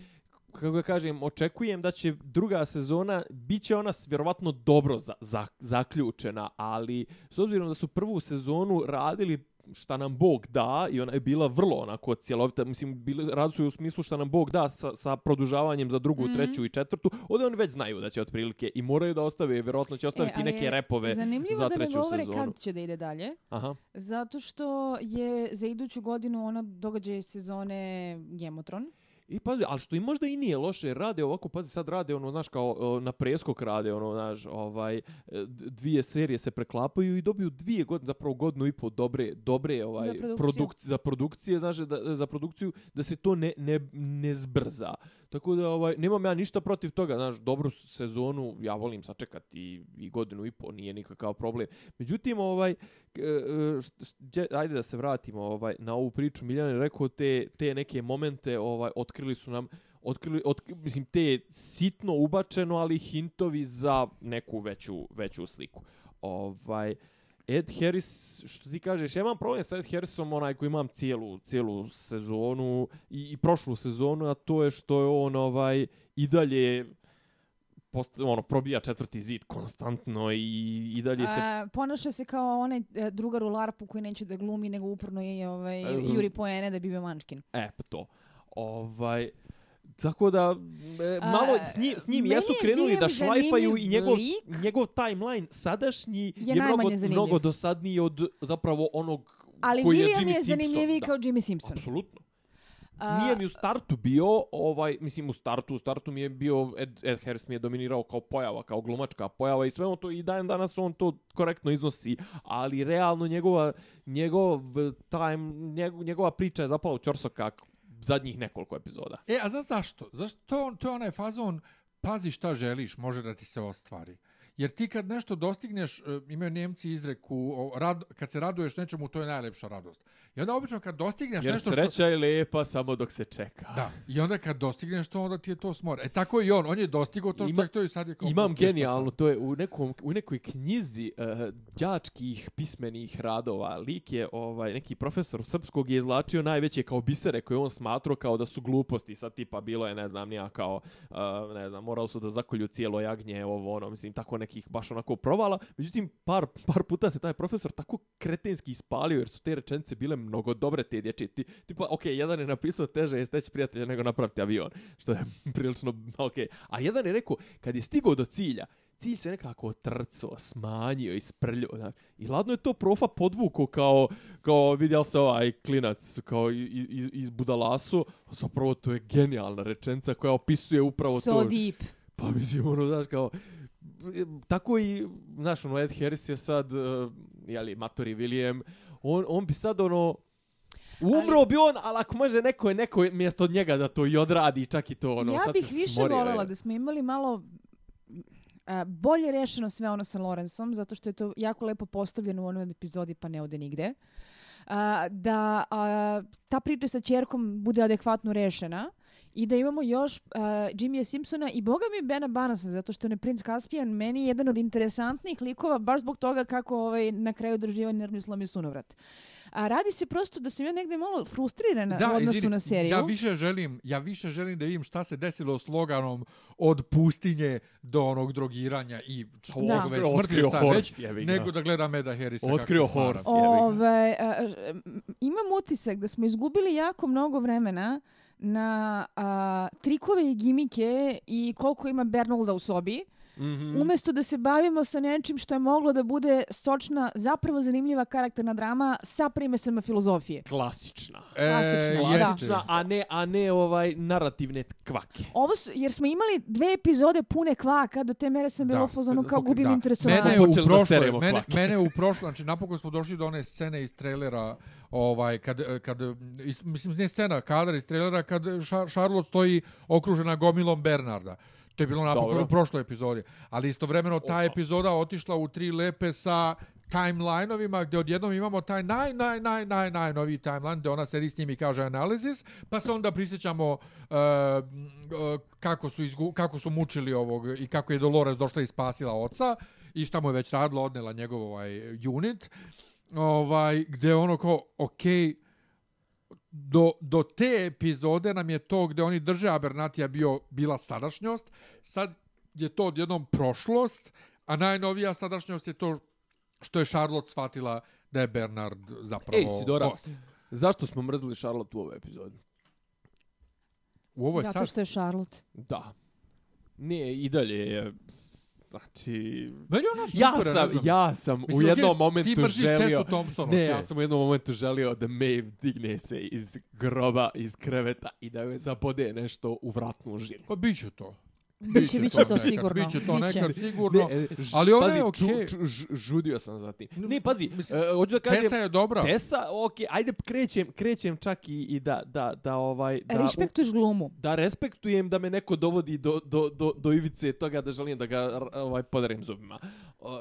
kako ga kažem, očekujem da će druga sezona, bit će ona vjerovatno dobro za, za, zaključena, ali s obzirom da su prvu sezonu radili šta nam Bog da i ona je bila vrlo onako cjelovita, mislim, bili, radili su u smislu šta nam Bog da sa, sa produžavanjem za drugu, Mhm. treću i četvrtu, ovdje oni već znaju da će otprilike i moraju da ostave, vjerojatno će ostaviti ali neke repove Zanimljivo za da ne treću govore sezonu. kad će da ide dalje. Aha. Zato što je za iduću godinu ono događaj sezone Gemotron. I pazi, ali što i možda i nije loše, rade ovako, pazi, sad rade ono, znaš, kao o, na preskok rade, ono, znaš, ovaj, dvije serije se preklapaju i dobiju dvije godine, zapravo godinu i pol dobre, dobre, ovaj, Za produkciju. produkcije, za produkcije, znaš, da, za produkciju, da se to ne, ne, ne zbrza. Tako da, ovaj, nemam ja ništa protiv toga, znaš, dobru sezonu, ja volim sačekati i, i godinu i pol, nije nikakav problem. Međutim, ovaj, e, št- št- đe- ajde da se vratimo ovaj, na ovu priču. Miljan je rekao te, te neke momente, ovaj, otkrili su nam otkrili, otkri, mislim, te sitno ubačeno, ali hintovi za neku veću, veću sliku. Ovaj, Ed Harris, što ti kažeš, ja imam problem sa Ed Harrisom, onaj koji imam cijelu, cijelu sezonu i, i prošlu sezonu, a to je što je on ovaj, i dalje post, ono, probija četvrti zid konstantno i, i dalje se A, ponaša se kao onaj e, drugar u Larpu koji neće da glumi, nego uporno je ovaj, E, juri poene da bi bio mančkin. E, pa to. Ovaj, tako da, e, malo s njim, s njim jesu je krenuli da William šlajpaju i njegov, lik. njegov timeline sadašnji Je je, mnogo, zanimljiv. mnogo dosadniji od zapravo onog Ali koji je William Jimmy je Simpson. zanimljiviji da. kao Jimmy Simpson. Apsolutno. A, Nije mi u startu bio, ovaj, mislim u startu, u startu mi je bio, Ed, Ed Harris mi je dominirao kao pojava, kao glumačka pojava i sve on to, i dan danas on to korektno iznosi, ali realno njegova, njegov time, njegov, njegova priča je zapala u čorsokak zadnjih nekoliko epizoda. E, a za zašto? Zašto to, on- to je onaj fazon, pazi šta želiš, može da ti se ostvari. Jer ti kad nešto dostigneš, e, imaju Njemci izreku, rad, kad se raduješ nečemu, to je najlepša radost. I onda obično kad dostigneš Jer nešto sreća što... je lepa samo dok se čeka. Da, i onda kad dostigneš to, onda ti je to smor. E tako i on, on je dostigao to što Ima- je to i sad je kao... Imam genijalno, to je u, nekom, u nekoj knjizi uh, đačkih pismenih radova. Lik je, ovaj, neki profesor srpskog je izlačio najveće kao bisere koje on smatrao kao da su gluposti. Sad tipa bilo je, ne znam, nija kao, uh, ne znam, morali su da zakolju cijelo jagnje, ovo ono, mislim, tako nekih baš onako provala. Međutim, par, par puta se taj profesor tako kretenski ispalio jer su te rečenice bile mnogo dobre te dječje. Ti, tipa, ok, jedan je napisao teže je steći prijatelja nego napraviti avion, što je prilično ok. A jedan je rekao, kad je stigao do cilja, cilj se nekako trco, smanjio, isprljio. Znaš. I ladno je to profa podvuko kao, kao vidjel se ovaj klinac kao iz, iz, Budalasu. Zapravo to je genijalna rečenica koja opisuje upravo So to. deep. Pa mislim, ono, znaš, kao, tako i, znaš, ono, Ed Harris je sad, uh, jeli, Matori William, on, on bi sad, ono, Umro Ali- bi on, ali ako može neko je neko mjesto od njega da to i odradi, čak i to, ono, ja sad bih se više smorio, voljela je. da smo imali malo a, bolje rešeno sve ono sa Lorenzom, zato što je to jako lepo postavljeno u onoj epizodi pa ne ode nigde. A, da a, ta priča sa čerkom bude adekvatno rešena i da imamo još uh, Jimmya Simpsona i boga mi Bena Banasa, zato što je princ Caspian meni je jedan od interesantnih likova baš zbog toga kako ovaj, na kraju doživa nervni slom i sunovrat. A radi se prosto da sam ja negde malo frustrirana u odnosu izvini, na seriju. Ja više želim, ja više želim da vidim šta se desilo s Loganom od pustinje do onog drogiranja i Da. Otkrio- smrti šta horse, već, nego da gledam Eda Harrisa Otkrio kako se horse. Ove, a, m, imam utisak da smo izgubili jako mnogo vremena na a, trikove i gimike i koliko ima Bernolda u sobi, Mhm. umjesto da se bavimo sa nečim što je moglo da bude sočna, zapravo zanimljiva karakterna drama sa primesama filozofije. Klasična. Klasična, E, da. Klasična, a ne, a ne ovaj narativne kvake. Ovo su, jer smo imali dve epizode pune kvaka, do te mere sam bila Da. u fazonu kao gubim Da. interesovanje. Mene je u da seremo mene, kvake. mene u prošloj, znači napokon smo došli do one scene iz trailera, ovaj, kad, kad is, mislim, ne scena, kadar iz trailera, kad Charlotte stoji okružena gomilom Bernarda. To je bilo napokon u prošloj epizodi. Ali istovremeno ta Opa. epizoda otišla u tri lepe sa timeline-ovima gdje odjednom imamo taj naj, naj, naj, naj, najnoviji timeline gdje ona sedi s njim i kaže analysis, pa se onda prisjećamo uh, uh, kako, su izgu, kako su mučili ovog i kako je Dolores došla i spasila oca i šta mu je već radila, odnela njegov ovaj unit, ovaj, gdje ono kao, okej, do, do te epizode nam je to gdje oni drže Abernatija bio, bila sadašnjost, sad je to odjednom prošlost, a najnovija sadašnjost je to što je Charlotte shvatila da je Bernard zapravo Ej, Sidora, host. zašto smo mrzili Charlotte u ovoj epizodi? U ovoj Zato sad... što je Charlotte. Da. Nije, i dalje je, znači... Meni ono super, Ja ne sam, znam. ja sam u Mislim, jednom okej, momentu ti želio... Tessu Thompson, Ne, okej. ja sam u jednom momentu želio da Maeve digne se iz groba, iz kreveta i da joj zabode nešto u vratnu žilu. Pa bit će to. Biće, biće to nekad, sigurno. Biće to Biće. nekad sigurno. Ne, e, ali ona je okej. ču- ž- žudio sam za tim. Ne, pazi, mislim, e, hoću da kažem... Tessa je dobra. Tesa, okej, ajde krećem, krećem čak i, i da, da, da, ovaj... Da, Respektuješ glumu. da respektujem da me neko dovodi do, do, do, do ivice toga da želim da ga ovaj, podarim zubima.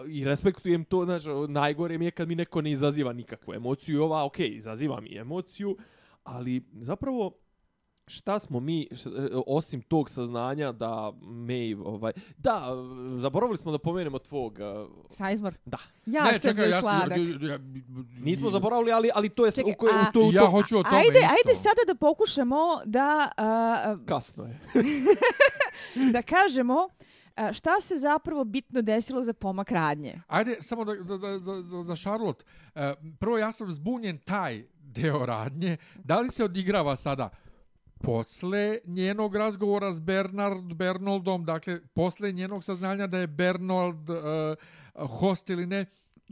I respektujem to, znaš, najgore mi je kad mi neko ne izaziva nikakvu emociju. Ova, okej, izaziva mi emociju, ali zapravo šta smo mi, e, osim tog saznanja da Maeve, ovaj, da, zaboravili smo da pomenemo tvog, e, Sizemore. da, Ja, ne, što je čekaj, ja, sam- sladak. ja, ja, nismo zaboravili, ali, ali to je Čekaj, u, a- u, to, u Ja to, hoću o tome Ajde, isto. ajde sada da pokušamo da, a, kasno je. da kažemo šta se zapravo bitno desilo za pomak radnje. Ajde, samo da, da, da, za, za, za Charlotte. E, prvo, ja sam zbunjen taj deo radnje. Da li se odigrava sada posle njenog razgovora s Bernard Bernoldom, dakle, posle njenog saznanja da je Bernold uh, host ili ne,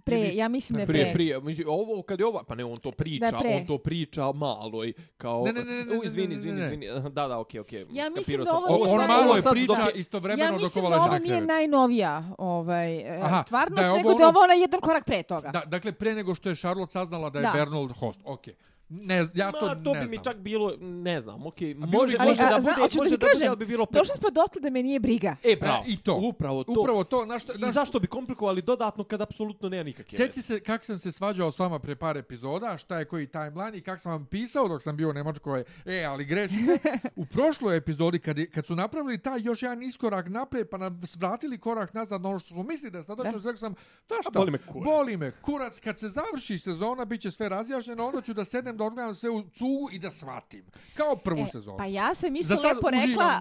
Pre, Ili- ja mislim da pre. Prije, prije, mislim, ovo kad je ovo, pa ne, on to priča, Da, pre. on to priča malo i kao... Ne, ne, ne, ne, ne, U, izvini, ne, ne, izvini, ne. izvini, da, da, okej, okej. Ja skapirao mislim da ovo nije on malo je priča dok je- istovremeno Ja dok mislim ova da ovo nije najnovija ovaj, Aha, Aha, stvarnost, da nego da je ono- ovo na jedan korak pre toga. Da, dakle, pre nego što je Charlotte saznala da je Da. Bernold host. Okej. Ne, ja to, Ma, to ne bi znam. mi čak bilo, ne znam, okej, bilo može, bi- može Ali, da a, zna- bude, da može da bude, kažem, ali bi bilo... Došli smo dotle da me nije briga. E, bravo, E, i to. Upravo to. Upravo to, na što, I zašto bi komplikovali dodatno kad apsolutno nema nikakve Sjeti se kako sam se svađao s vama pre par epizoda, šta je koji timeline i kako sam vam pisao dok sam bio u Nemačkoj, e, ali grešite. U prošloj epizodi, kad, je, kad su napravili taj još jedan iskorak naprijed, pa nam vratili korak nazad na ono što smo mislili da je sadačno, rekao sam, da šta, boli me kurac. boli me kurac, kad se završi sezona, bit će sve razjašnjeno, onda ću da sednem da odgledam sve u cugu i da shvatim. Kao prvu sezonu. Pa ja sam isto sad lepo rekla,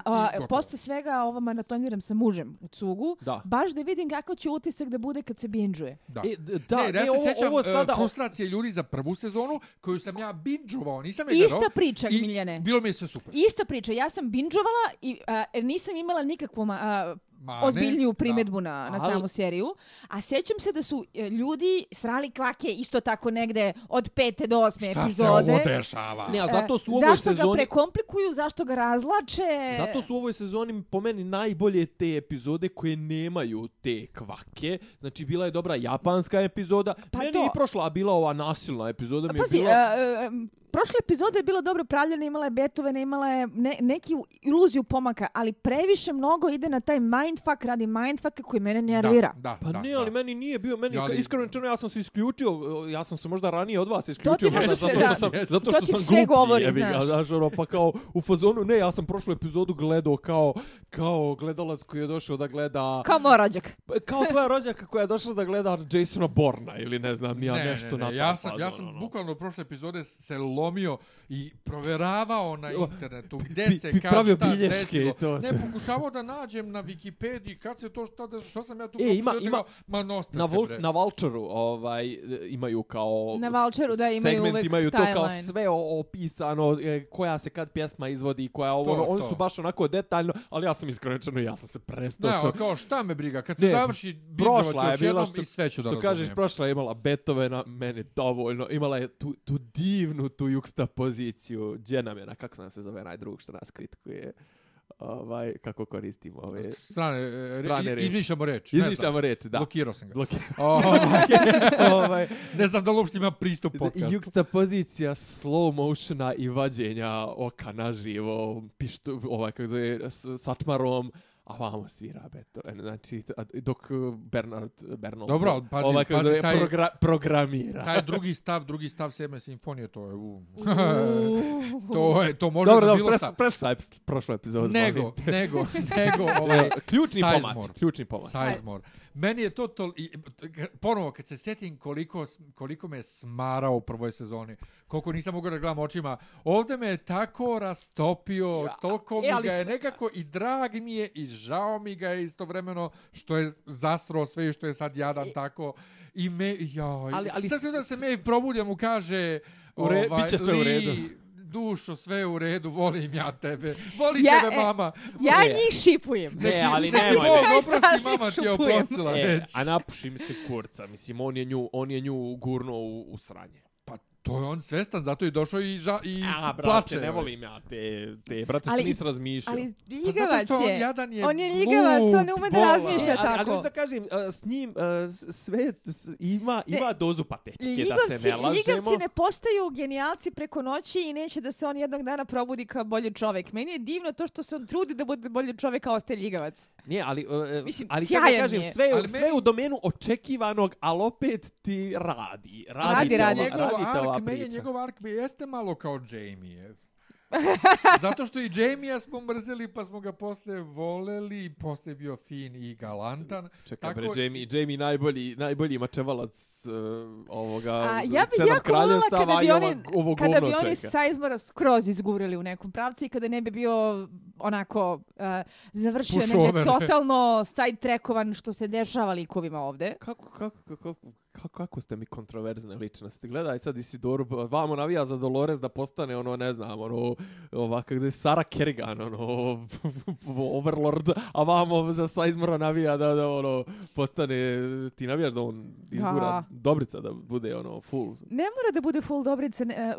posle svega ovo maratoniram sa mužem u cugu, Da. baš da vidim kako će utisak da bude kad se binđuje. Da. E, da, ne, ja e, se ovo- sjećam ovo e, sada- frustracije ljudi za prvu sezonu koju sam ja binđovao, nisam je gledao. Ista priča, i Miljane. Bilo mi je sve super. Ista priča, ja sam binđovala i a, nisam imala nikakvu a, Ma, ozbiljniju primjedbu na, na samu seriju. A sjećam se da su e, ljudi srali klake isto tako negde od pete do osme Šta se epizode. ovo dešava? Ne, a E, zato su u ovoj zašto ga sezoni... prekomplikuju, zašto ga razlače? Zato su u ovoj sezoni po meni najbolje te epizode koje nemaju te kvake. Znači, bila je dobra japanska epizoda. Pa Meni to- je i prošla, a bila ova nasilna epizoda mi je Pazi, bila... a, a, prošla epizoda je bila dobro pravljena, imala je Beethovena, imala je ne, neki iluziju pomaka, ali previše mnogo ide na taj mindfuck radi mindfucka koji mene nervira. Da, da, Pa da, ne, da. ali meni nije bio, meni Ja, ali- iskreno rečeno ja sam se isključio, ja sam se možda ranije od vas isključio, možda zato se- što da. sam, Yes. zato To što ti sam sve glupi, govori, jebi znaš. znaš, ono, pa kao u fazonu, ne, ja sam prošlu epizodu gledao kao, kao gledalac koji je došao da gleda, Kao moj rođak. kao tvoja rođaka koja je došla da gleda Jasona Borna ili ne znam, nija ne, nešto ne, ne. na taj ja sam, ja fazon, sam ono. bukvalno prošle epizode se lomio i proveravao na internetu gde pi- se pi- kad pravio šta bilješke desilo. i to Ne, pokušavao da nađem na Wikipediji kad se to šta da što sam ja tu E, ima- ima- ma noste na, se Vol, bre. na Vulture ovaj, imaju kao... Na Vultureu, da, imaju segment, uvek imaju to taj kao line. sve opisano, e, koja se kad pjesma izvodi, koja ovo, To, oni to. su baš onako detaljno, ali ja sam iskreno ja sam se prestao. Ne, sam- kao šta me briga, kad se Ne, završi ću je bila jednom što- i sve ću da Što kažeš, prošla je imala Beethovena, meni dovoljno. Imala je tu, tu divnu, tu juksta poziciju. Gdje nam je, na kako nam se zove najdrug što nas kritikuje? Ovaj, kako koristimo ove... Strane, e, Strane re, reči. izmišljamo reč. Izmišljamo reči, da. Blokirao sam ga. Blokiramo. Ovaj, ovaj, ne znam da li uopšte ima pristup podcastu. juksta pozicija slow motiona i vađenja oka naživo, pištu, ovaj, kako zove, sačmarom, a vamo svira Beethoven. Znači, dok uh, Bernard, Bernold, Dobro, pazi- ovaj, pazi zove, taj- progra, programira. Taj drugi stav, drugi stav sedme simfonije, to je u... Uuu. to je, to može Dobro, da dobro, bilo preš, stav. prešla je prošla epizoda. Nego, nego, nego, ovaj, ključni Sizemore. pomac, ključni pomac. Sizemore. Meni je to to, i, ponovo, kad se sjetim koliko, koliko me smarao u prvoj sezoni, koliko nisam mogao da gledam očima, ovdje me je tako rastopio, Ja, toliko e, mi ga je nekako i drag mi je i žao mi ga je istovremeno što je zasro sve i što je sad jadan tako. I me, joj, Ali- ali sad se da se me probudio mu kaže, U re- ovaj, bit će sve u "Li, redu." Dušo, sve je u redu, volim ja tebe. Volim Ja, tebe, e, mama. Ja Ne. njih šipujem. Ne, ali Neki nemoj. Bog Taj oprosti, mama ti je oprostila. E, već. a napuši mi se kurca, mislim, on je nju, on je nju gurnuo u, u sranje. Pa to je on svestan, zato je došao i, ža, i A, brate, plače. ne volim ja te, te brate, što Ali- nisi razmišljao. Ali Pa zato ljigavac što on je. jadan je On je ljigavac, on ne ume da razmišlja E, ali, ali tako. hoću da kažem, a, s njim s- sve s- ima, Ne, ima dozu patetike, da Ljigavci, se ne lažemo. ljigavci ne postaju genijalci preko noći i neće da se on jednog dana probudi kao bolji čovjek. Meni je divno to što se on trudi da bude bolji čovjek, a ostaje ljigavac. Nije, ali, uh, Mislim, ali kako da kažem, sve, Ali sve meni- u domenu očekivanog, ali opet ti radi. Radi, Radi, te radi. Ova, Njegov radi te ova ark, meni je priča. njegov ark bi jeste malo kao Jamie. Zato što i Jamie smo mrzeli, pa smo ga posle voleli, i posle bio fin i galantan. Čekaj, Tako- bre, Jamie, Jamie najbolji, najbolji mačevalac uh, ovoga A, ja bih sedam jako voljela kraljevstava kada bi i oni, ova- ovo kada bi oni čeka. Sizemora skroz izgurili u nekom pravcu i kada ne bi bio onako uh, završio totalno side trackovan što se dešava likovima ovde. Kako, kako, kako, kako, kako ste mi kontroverzne ličnosti? Gledaj sad Isidoru, vamo navija za Dolores da postane ono, ne znam, ono, ova, kako zove, Sara Kerrigan, ono, Overlord, a vamo za Sizemora navija da, da, ono, postane, ti navijaš da on izgura Da. Dobrica, da bude, ono, full. Ne mora da bude full dobrice. Ne, e,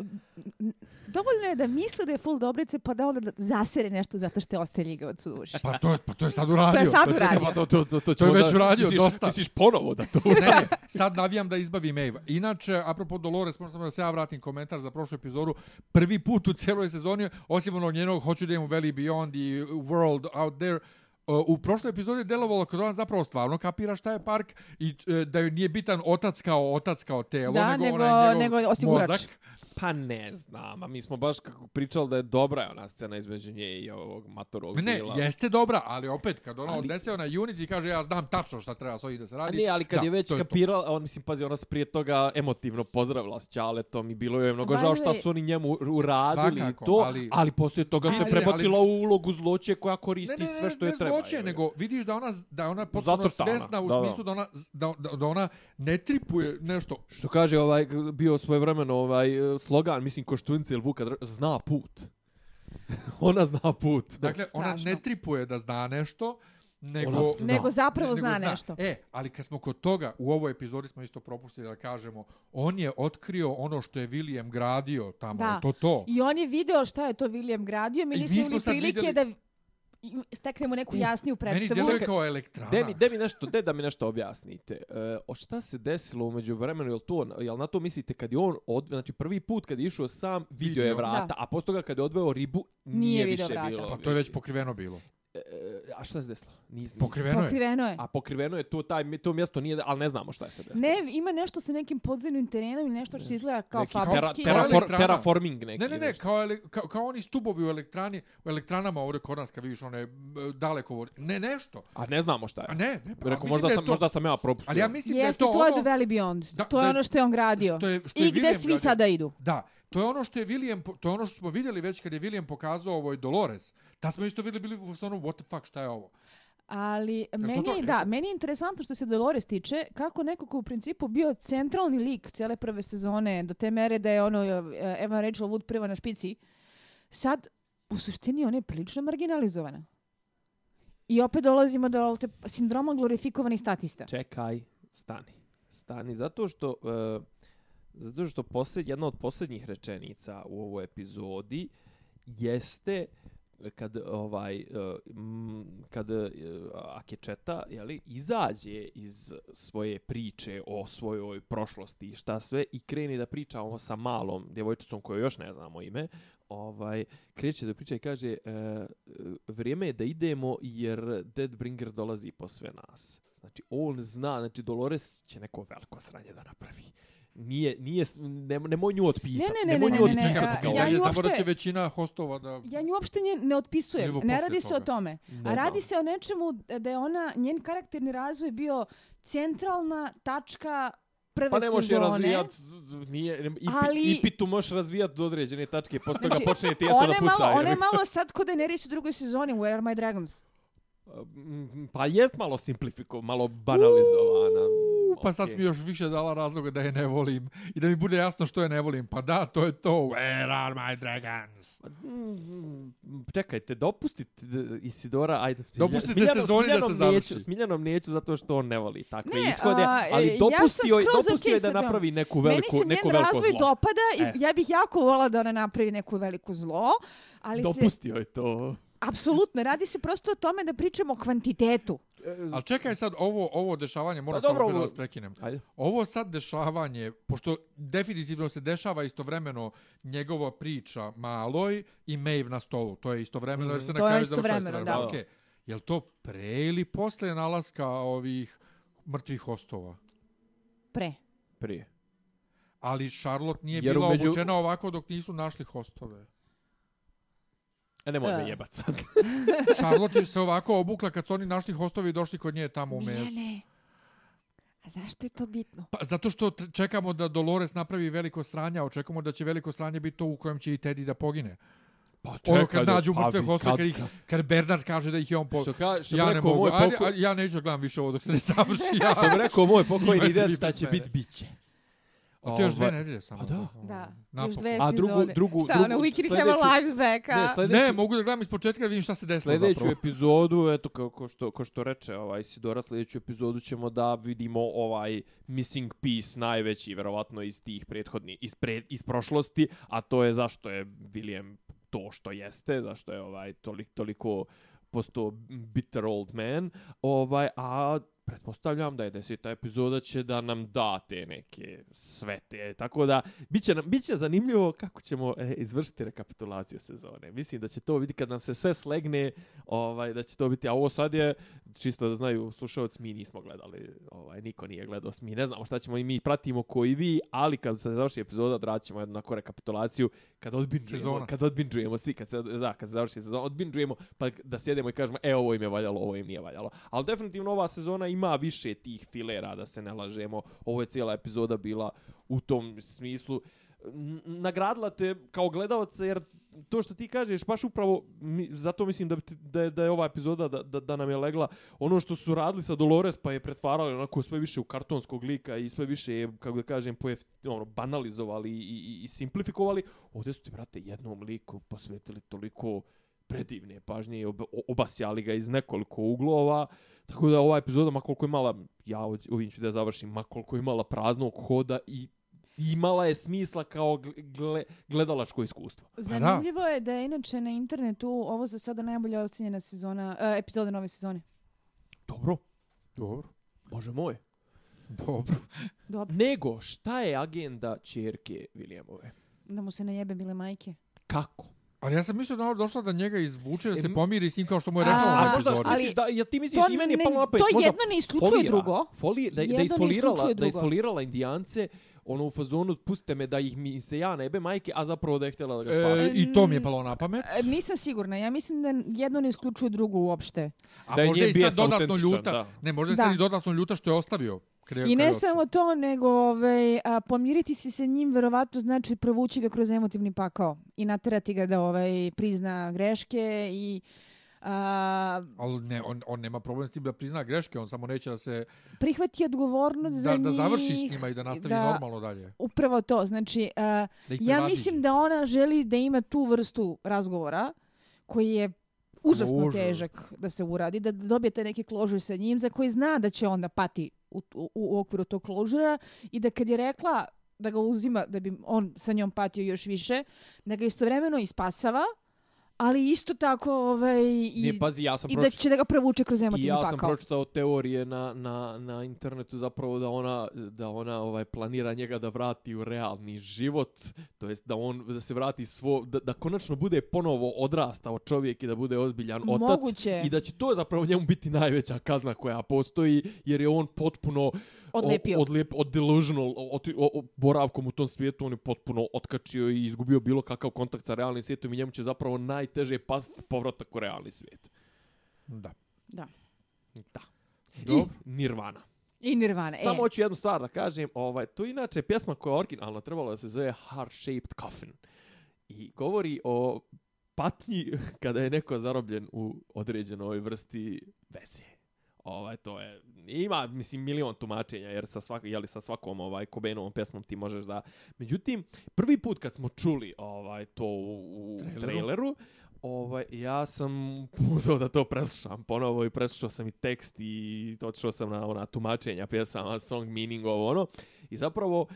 dovoljno je da misli da je full dobrice pa da onda da zasere nešto zato što je ostaje ljigavac u duši. Pa to je, pa to je sad uradio. To je sad čekaj, uradio. Pa to, to, to, to, To je već uradio, misliš, dosta. Misliš ponovo da to Ne, ne, sad navijam da izbavim Eva. Inače, apropo Dolores, možda samo da se ja vratim komentar za prošlu epizodu. Prvi put u cijeloj sezoni, osim onog njenog Hoću da u Valley Beyond i World Out There, uh, u prošloj epizodi je delovalo kao da ona zapravo stvarno kapira šta je park i uh, da joj nije bitan otac kao otac kao telo, Da, nego, nego- onaj njegov nego osigurač. mozak. Pa ne znam, a mi smo baš kako pričali da je dobra je ona scena između nje i ovog matorog Ne, Bila. jeste dobra, ali opet kad ona Ali- odnese ona Unity i kaže ja znam tačno šta treba s ovim da se A radi. ne, ali kad da, je već kapirala, on mislim, pazi, ona se prije toga emotivno pozdravila s Ćaletom i bilo joj je mnogo žao šta su oni njemu uradili i Svakako, to, ali, ali- poslije toga se Ali- prebacila ali- u ulogu zloće koja Ne, koristi ne, ne, sve što je ne treba. zloće, je. nego vidiš da ona da ona potpuno svesna u da, da. smislu da ona da, da, da ona ne tripuje nešto. Što kaže ovaj, bio svojevremeno ovaj, e, slogan, mislim, Koštunica ili Vuka, zna put. ona zna put. Dakle, ona strašno. ne tripuje da zna nešto, nego Ona zna. Nego zapravo ne- zna nešto. E, ali kad smo kod toga, u ovoj epizodi smo isto propustili da kažemo, on je otkrio ono što je William gradio tamo, Da. to to. I on je video šta je to William gradio, mi nismo imali prilike vidjeli- da steknemo neku jasniju Meni predstavu. djeluje kao elektrana. De mi, de mi nešto, de da mi nešto objasnite. E, o šta se desilo umeđu vremenu, jel, to, jel na to mislite kad je on, od, znači prvi put kad je išao sam, vidio je Vidio. vrata, Da. a posle toga kad je odveo ribu, nije, Nije više vrata. bilo. Pa to je već pokriveno bilo. E, a šta se desilo? Nis, nis- Pokriveno je. Pokriveno je. A pokriveno je to, taj, to mjesto nije, ali ne znamo šta je se desilo. Ne, ima nešto sa nekim podzemnim terenom ili nešto što izgleda kao Neki fabrički. tera- elektrana. terraforming neki. Ne, ne, ne, nešto. kao, ele, kao, kao oni stubovi u elektrani, u elektranama ovdje kod nas kad vidiš one daleko vode. Ne, nešto. A ne znamo šta je. A ne, ne, pa, Rekao, mislim možda, sam, to, možda sam ja propustio. Ali ja mislim da je Jeste, to, to je ono... The Valley Beyond. Da, to je da- ono što je on gradio. Što je, što je I gde svi sada idu. Da, to je ono što je William, to je ono što smo vidjeli već kad je William pokazao ovoj Dolores. Da smo isto vidjeli bili u fazonu what the fuck, šta je ovo? Ali meni, to to? je- da, meni je interesantno što se Dolores tiče, kako neko ko u principu bio centralni lik cele prve sezone, do te mere da je ono e, Evan Rachel Wood prva na špici, sad u suštini ona je prilično marginalizovana. I opet dolazimo do te sindroma glorifikovanih statista. Čekaj, stani. Stani, zato što... Uh, zato što posled, jedna od posljednjih rečenica u ovoj epizodi jeste kad ovaj eh, kad eh, Akečeta je li izađe iz svoje priče o svojoj prošlosti i šta sve i kreni da priča ovo sa malom djevojčicom koju još ne znamo ime ovaj kreće da priča i kaže e, vrijeme je da idemo jer Deadbringer dolazi po sve nas. Znači on zna znači Dolores će neko veliko sranje da napravi nije nije ne, nemoj nju otpisati Ne, ne, ne, ne, ne, ne, a, kao ja ja nju znamo da će većina hostova da... Ja nju uopšte nje ne otpisujem. Ne radi se o toga. tome. Ne A radi znam. se o nečemu da je ona, njen karakterni razvoj bio centralna tačka prve Pa ne možeš je sezone. razvijat, nije, ipi, Ali- ali... ipitu možeš razvijat do određene tačke, posle toga Znači, počne tijesto da puca. malo, ona je malo sad kod Daenerys u drugoj sezoni, Where are my dragons? Pa jest malo simplifiko, malo banalizovana. Pa sad Okej. mi još više dala razloga da je ne volim i da mi bude jasno što je ne volim. Pa da, to je to. Where are my dragons? Mm, Čekajte, dopustite Isidora, ajde. Smilja- Dopustite Smiljano- sezoni da se završi. Neću, Smiljanom neću zato što on ne voli takve Ne, ishode, a, ali ja dopustio, je, skroz dopustio okej je da napravi neku Meni veliku, se neku njen veliko razvoj zlo. dopada i E. ja bih jako volila da ona napravi neku veliku zlo, ali se, Dopustio je to. Apsolutno, radi se prosto o tome da pričamo o kvantitetu. Ali čekaj sad, ovo, ovo dešavanje, moram Pa samo dobro, da vas prekinem. Ajde. Ovo sad dešavanje, pošto definitivno se dešava istovremeno njegova priča maloj i Maeve na stolu. To je istovremeno, jer se na To je kraju završava istovremeno, istovremeno. da. Okej. Jel to pre ili posle nalaska ovih mrtvih hostova? Pre. Prije. Ali Charlotte nije Jer bila umeđu- obučena ovako dok nisu našli hostove. E, nemoj me jebat sad. Charlotte je se ovako obukla kad su oni našli hostovi i došli kod nje tamo u mesu. Miljane, a zašto je to bitno? Pa, zato što čekamo da Dolores napravi veliko sranje, a očekujemo da će veliko sranje biti to u kojem će i Teddy da pogine. Pa ono kad nađu pa mrtve vi- hostove, kad- kad, Bernard kaže da ih je on po... Što, ka, što ja ne mogu, Ajde, poko... a, ja neću da gledam više ovo dok se ne završi. Ja. Što bi rekao moj pokojni šta bez će mene. bit, bit će. A to je još dve Ovaj- nedelje samo. Pa da. Da, Napokon. još dve A epizode. drugu- drugu- Šta, drugu- ono, we can have our sljedeću- lives back, a? Ne, sljedeću, Ne, mogu da gledam ispočetka da vidim šta se desilo Sljedeću zapravo. epizodu, eto kao ko što, ko što reče ovaj Sidora, sljedeću epizodu ćemo da vidimo ovaj missing piece najveći, verovatno iz tih prethodnih, iz, pre, iz prošlosti, a to je zašto je William to što jeste, zašto je ovaj toliko, toliko postao bitter old man, ovaj, a pretpostavljam da je deseta epizoda će da nam da te neke svete. Tako da, bit će, nam, bit će zanimljivo kako ćemo e, izvršiti rekapitulaciju sezone. Mislim da će to biti kad nam se sve slegne, ovaj, da će to biti, a ovo sad je, čisto da znaju slušalci, mi nismo gledali, ovaj, niko nije gledao, mi ne znamo šta ćemo i mi pratimo koji vi, ali kad se završi epizoda, odradit ćemo jednu onako rekapitulaciju, kad odbinđujemo, kad odbinđujemo svi, kad se, da, kad se završi sezona, odbinđujemo, pa da sjedemo i kažemo, e, ovo im je valjalo, ovo im nije valjalo. Ali definitivno ova sezona ima više tih filera, da se ne lažemo. Ovo je cijela epizoda bila u tom smislu. Nagradila te kao gledalca, jer to što ti kažeš, baš upravo, mi, zato mislim da, da, je, da je ova epizoda da, da, da nam je legla ono što su radili sa Dolores, pa je pretvarali onako sve više u kartonskog lika i sve više je, kako da kažem, pojef, ono, banalizovali i, i, i simplifikovali. Ovdje su ti, brate, jednom liku posvetili toliko predivne pažnje i ob, obasjali ga iz nekoliko uglova. Tako da ova epizoda, makoliko je imala, ja ovim ću da završim, makoliko je imala praznog hoda i imala je smisla kao gle, gledalačko iskustvo. Zanimljivo je da je inače na internetu ovo za sada najbolja ocjenjena sezona, uh, epizoda nove sezone. Dobro. Dobro. Bože moj. Dobro. Dobro. Nego, šta je agenda čerke Williamove? Da mu se najebe bile majke. Kako? Ali ja sam mislio da ona došla da njega izvuče, da se pomiri s njim kao što mu je rekao na epizodi. Ali, da, ja ti misliš, i meni je palo napet, to jedno ne isključuje drugo. Foli, da, da, isfolirala, da isfolirala indijance, ono u fazonu, pustite me da ih mi se ja nebe majke, a zapravo da je htjela da ga spasi. E, I to mi je palo na pamet. E, nisam sigurna, ja mislim da jedno ne isključuje drugo uopšte. A da možda je i sad dodatno ljuta. Da. Ne, možda je sad i dodatno ljuta što je ostavio. I ne samo to, nego ovaj, a, pomiriti se sa njim verovatno znači provući ga kroz emotivni pakao i naterati ga da ovaj, prizna greške i... A, Ali ne, on, on nema problem s tim da prizna greške, on samo neće da se... Prihvati odgovornost za njih. Da završi s njima i da nastavi da, normalno dalje. Upravo to, znači, a, ja mislim da ona želi da ima tu vrstu razgovora koji je užasno Užu. težak da se uradi, da dobijete neki kložur sa njim za koji zna da će onda pati u, u, u okviru tog kložura i da kad je rekla da ga uzima, da bi on sa njom patio još više, da ga istovremeno ispasava, ali isto tako ovaj i, ne, pazi, ja sam i da će da ga provuče kroz emotivni pakao. I ja sam pročitao teorije na, na, na internetu zapravo da ona da ona ovaj planira njega da vrati u realni život, to jest da on da se vrati svo da, da konačno bude ponovo odrastao čovjek i da bude ozbiljan otac Moguće. i da će to zapravo njemu biti najveća kazna koja postoji jer je on potpuno odlepio. Od, odlep, od delusional, od, od, od, boravkom u tom svijetu, on je potpuno otkačio i izgubio bilo kakav kontakt sa realnim svijetom i njemu će zapravo najteže past povratak u realni svijet. Da. Da. Da. Dobro. I Nirvana. I Nirvana. Samo e. hoću jednu stvar da kažem. Ovaj, to je inače pjesma koja je originalna, trebalo da se zove Heart Shaped Coffin. I govori o patnji kada je neko zarobljen u određenoj vrsti veze ovaj to je ima mislim milion tumačenja jer sa svak je li sa svakom ovaj Kobenovom pesmom ti možeš da međutim prvi put kad smo čuli ovaj to u, u traileru, traileru ovaj ja sam uzeo da to preslušam ponovo i preslušao sam i tekst i otišao sam na ona tumačenja pjesama song meaning ovo ono. I zapravo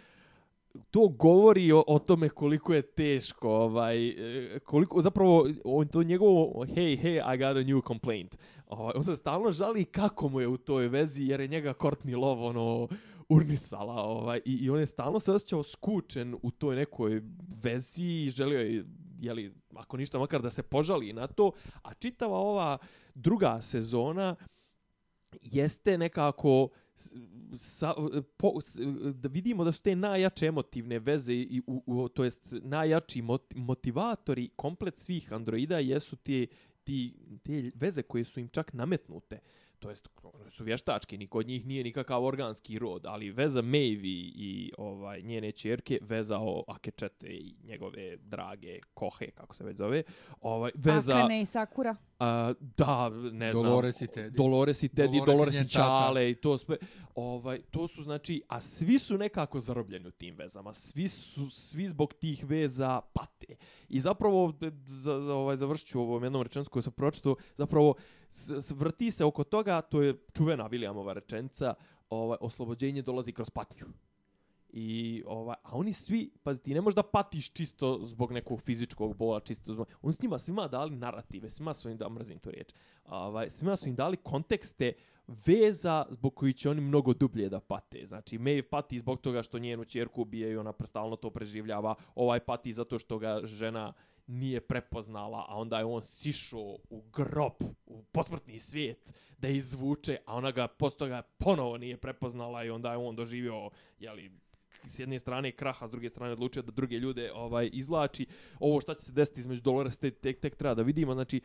to govori o, o tome koliko je teško, ovaj, e, koliko, zapravo, on, to njegovo, hey, hey, I got a new complaint. Ovaj, on se stalno žali kako mu je u toj vezi, jer je njega Courtney Love, ono, urnisala, ovaj, i, i on je stalno se osjećao skučen u toj nekoj vezi i želio je, jeli, ako ništa, makar da se požali na to, a čitava ova druga sezona jeste nekako, sa, po, da vidimo da su te najjače emotivne veze i u, u, to jest najjači motivatori komplet svih androida jesu te, ti, te veze koje su im čak nametnute to jest one su vještački, niko od njih nije nikakav organski rod, ali veza Maeve i ovaj njene ćerke, veza o Akečete i njegove drage Kohe, kako se već zove, ovaj, veza... Akane i Sakura. A, da, ne znam. Dolores i Teddy. Dolores i Teddy, Dolores, i Čale i to sve. Ovaj, to su znači, a svi su nekako zarobljeni u tim vezama. Svi su, svi zbog tih veza pate. I zapravo, za, za ovaj, završit ću ovom jednom rečencu koju sam pročito, zapravo vrti se oko toga, to je čuvena Williamova rečenica, ovaj, oslobođenje dolazi kroz patnju. I ovaj, a oni svi, pazi, ti ne možeš da patiš čisto zbog nekog fizičkog bola, čisto zbog... On s njima svima dali narative, svima su im, da mrzim tu riječ, ovaj, svima su im dali kontekste veza zbog koji će oni mnogo dublje da pate. Znači, Maeve pati zbog toga što njenu čerku ubije i ona stalno to preživljava. Ovaj pati zato što ga žena nije prepoznala, a onda je on sišao u grob, u posmrtni svijet, da izvuče, a ona ga posle toga ponovo nije prepoznala i onda je on doživio, jeli, s jedne strane kraha, s druge strane odlučio da druge ljude ovaj izvlači. Ovo šta će se desiti između Dolores tek, tek, tek treba da vidimo. Znači,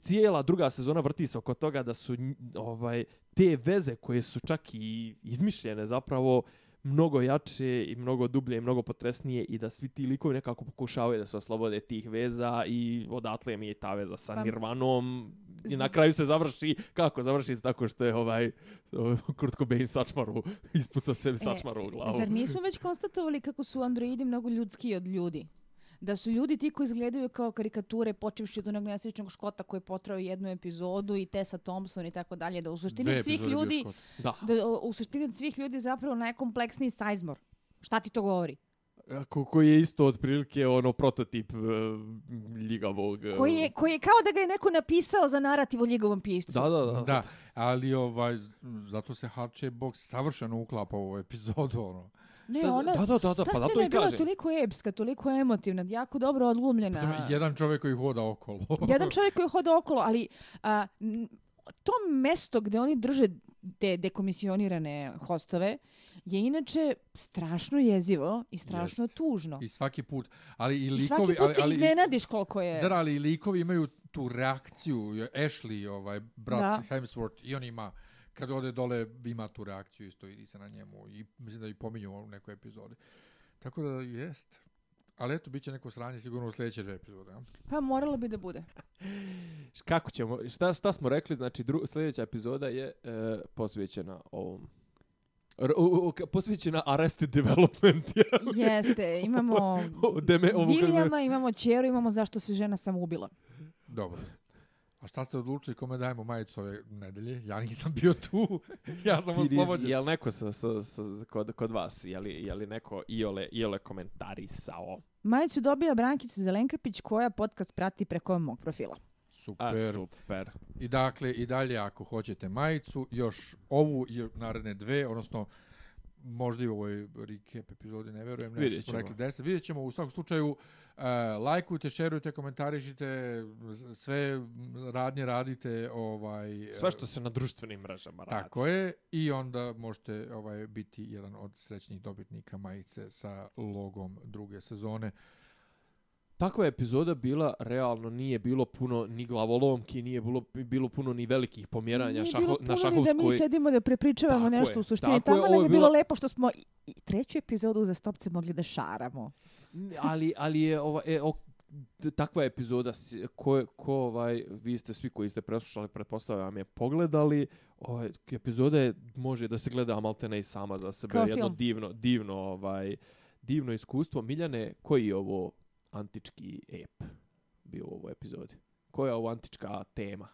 cijela druga sezona vrti se oko toga da su ovaj te veze koje su čak i izmišljene zapravo mnogo jače i mnogo dublje i mnogo potresnije i da svi ti likovi nekako pokušavaju da se oslobode tih veza i odatle mi je ta veza sa pa, Nirvanom i na kraju se završi kako završi se tako što je ovaj Kurt Cobain sačmaru ispucao sebi e, sačmaru u glavu. Zar nismo već konstatovali kako su androidi mnogo ljudski od ljudi? Da su ljudi ti koji izgledaju kao karikature počevši od onog nesrećnog škota koji je potrao jednu epizodu i Tessa Thompson i tako dalje da u suštini svih ljudi da. da. u suštini svih ljudi zapravo najkompleksniji sajzmor. Šta ti to govori? Ko, koji je isto otprilike ono prototip uh, ljigavog. Uh... Koji, je, koji je kao da ga je neko napisao za narativ o ljigavom piscu. Da, da, da. Da, ali ovaj, zato se Harče Box savršeno uklapa u ovu epizodu. Ono. Ne, Šta, ona, da, da, da, da, pa zato i kaže. toliko epska, toliko emotivna, jako dobro odglumljena. Potom jedan čovjek koji hoda okolo. jedan čovjek koji hoda okolo, ali a, to mesto gdje oni drže te dekomisionirane hostove je inače strašno jezivo i strašno Jest. tužno. I svaki put, ali i likovi... I svaki put se ali, iznenadiš koliko je... Da, ali i likovi imaju tu reakciju. Ashley, ovaj, brat da. Hemsworth, i on ima kad ode dole ima tu reakciju isto i se na njemu i mislim da i pominju u nekoj epizodi. Tako da jest. Ali eto, bit će neko sranje sigurno u sljedeće dve epizode. Ja? Pa moralo bi da bude. Kako ćemo, šta, šta smo rekli, znači dru, sljedeća epizoda je e, posvećena ovom posvećena Arrested Development. Jeste, imamo Deme, Williama, imamo Čeru, imamo zašto se žena sam ubila. Dobro. A šta ste odlučili kome dajemo majicu ove nedelje? Ja nisam bio tu. ja sam oslobođen. Je li neko sa, sa, sa, kod, kod vas? Je li, je li neko iole, iole komentarisao? Majicu dobija Brankica Zelenkapić koja podcast prati preko mog profila. Super. A, super. I dakle, i dalje ako hoćete majicu, još ovu i naredne dve, odnosno možda i u ovoj recap epizodi, ne verujem, nešto smo rekli deset. Vidjet ćemo u svakom slučaju, uh, lajkujte, šerujte, komentarišite, sve radnje radite. Ovaj, sve što se na društvenim mrežama radi. Tako je, i onda možete ovaj biti jedan od srećnih dobitnika majice sa logom druge sezone takva epizoda bila realno nije bilo puno ni glavolomki, nije bilo bilo puno ni velikih pomjeranja šaho, na šahovskoj. Nije bilo puno da mi sedimo da prepričavamo tako nešto je, u suštini. Tamo nam je bilo lepo što smo i treću epizodu za stopce mogli da šaramo. ali, ali je ova, e, o, takva epizoda ko, ko ovaj, vi ste svi koji ste preslušali, pretpostavljam je pogledali, ovaj, epizoda je, može da se gleda maltene i sama za sebe. Kao jedno film. divno, divno, ovaj, divno iskustvo. Miljane, koji je ovo antički ep bio u ovoj epizodi? Koja je ovo antička tema?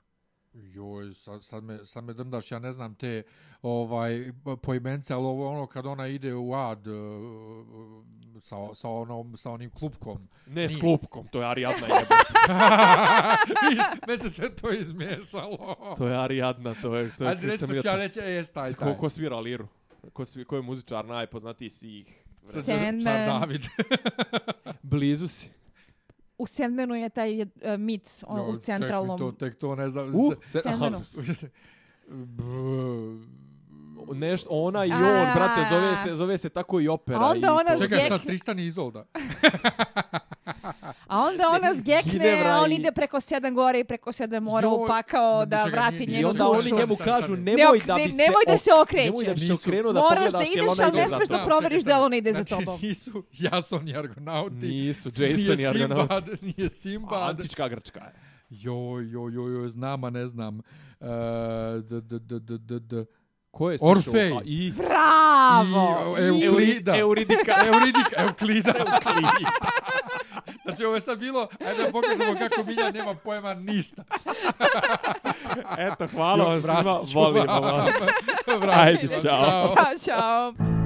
Joj, sad, sad, me, sad me drndaš, ja ne znam te ovaj poimence, ali ovo ono kad ona ide u ad uh, sa, sa, onom, sa onim klupkom. Ne s klupkom, to je Ariadna jebe. me se sve to izmiješalo. to je Ariadna, to je... To je Ajde, reći, ću ja reći, e, taj, taj. Ko, ko svira liru? Ko, svi, ko je muzičar najpoznatiji svih Sandman. David. Blizu si. U Sandmanu je taj uh, mit on, no, u centralnom... Tek to, tek to ne znam. U Sandmanu. Nešto, ona i on, brate, zove se, zove se tako i opera. A onda ona Čekaj, šta, Tristan i Izolda? A onda ona zgekne, a on ide preko sedam gore i preko sedam mora upakao da vrati njenu dušu. I onda oni njemu kažu, nemoj da bi se... Nemoj da se okrećeš. Nemoj da bi se okrenuo da Moraš da ideš, ali ne smeš da proveriš da ona ide za tobom. Znači, nisu Jason i Argonauti. Nisu Jason i Argonauti. Nije Simbad. Antička Grčka je. Joj, joj, joj, joj, znam, a ne znam. Uh, d, d, d, d, d, d. Ko je Orfej. I, Bravo! I, Euklida. Euridika. Euridika. Euklida. Euklida. Znači, ovo je sad bilo, ajde da pokažemo kako Milja nema pojma ništa. Eto, hvala vam svima, volimo vas. Ajde, čao. Ćao, čao.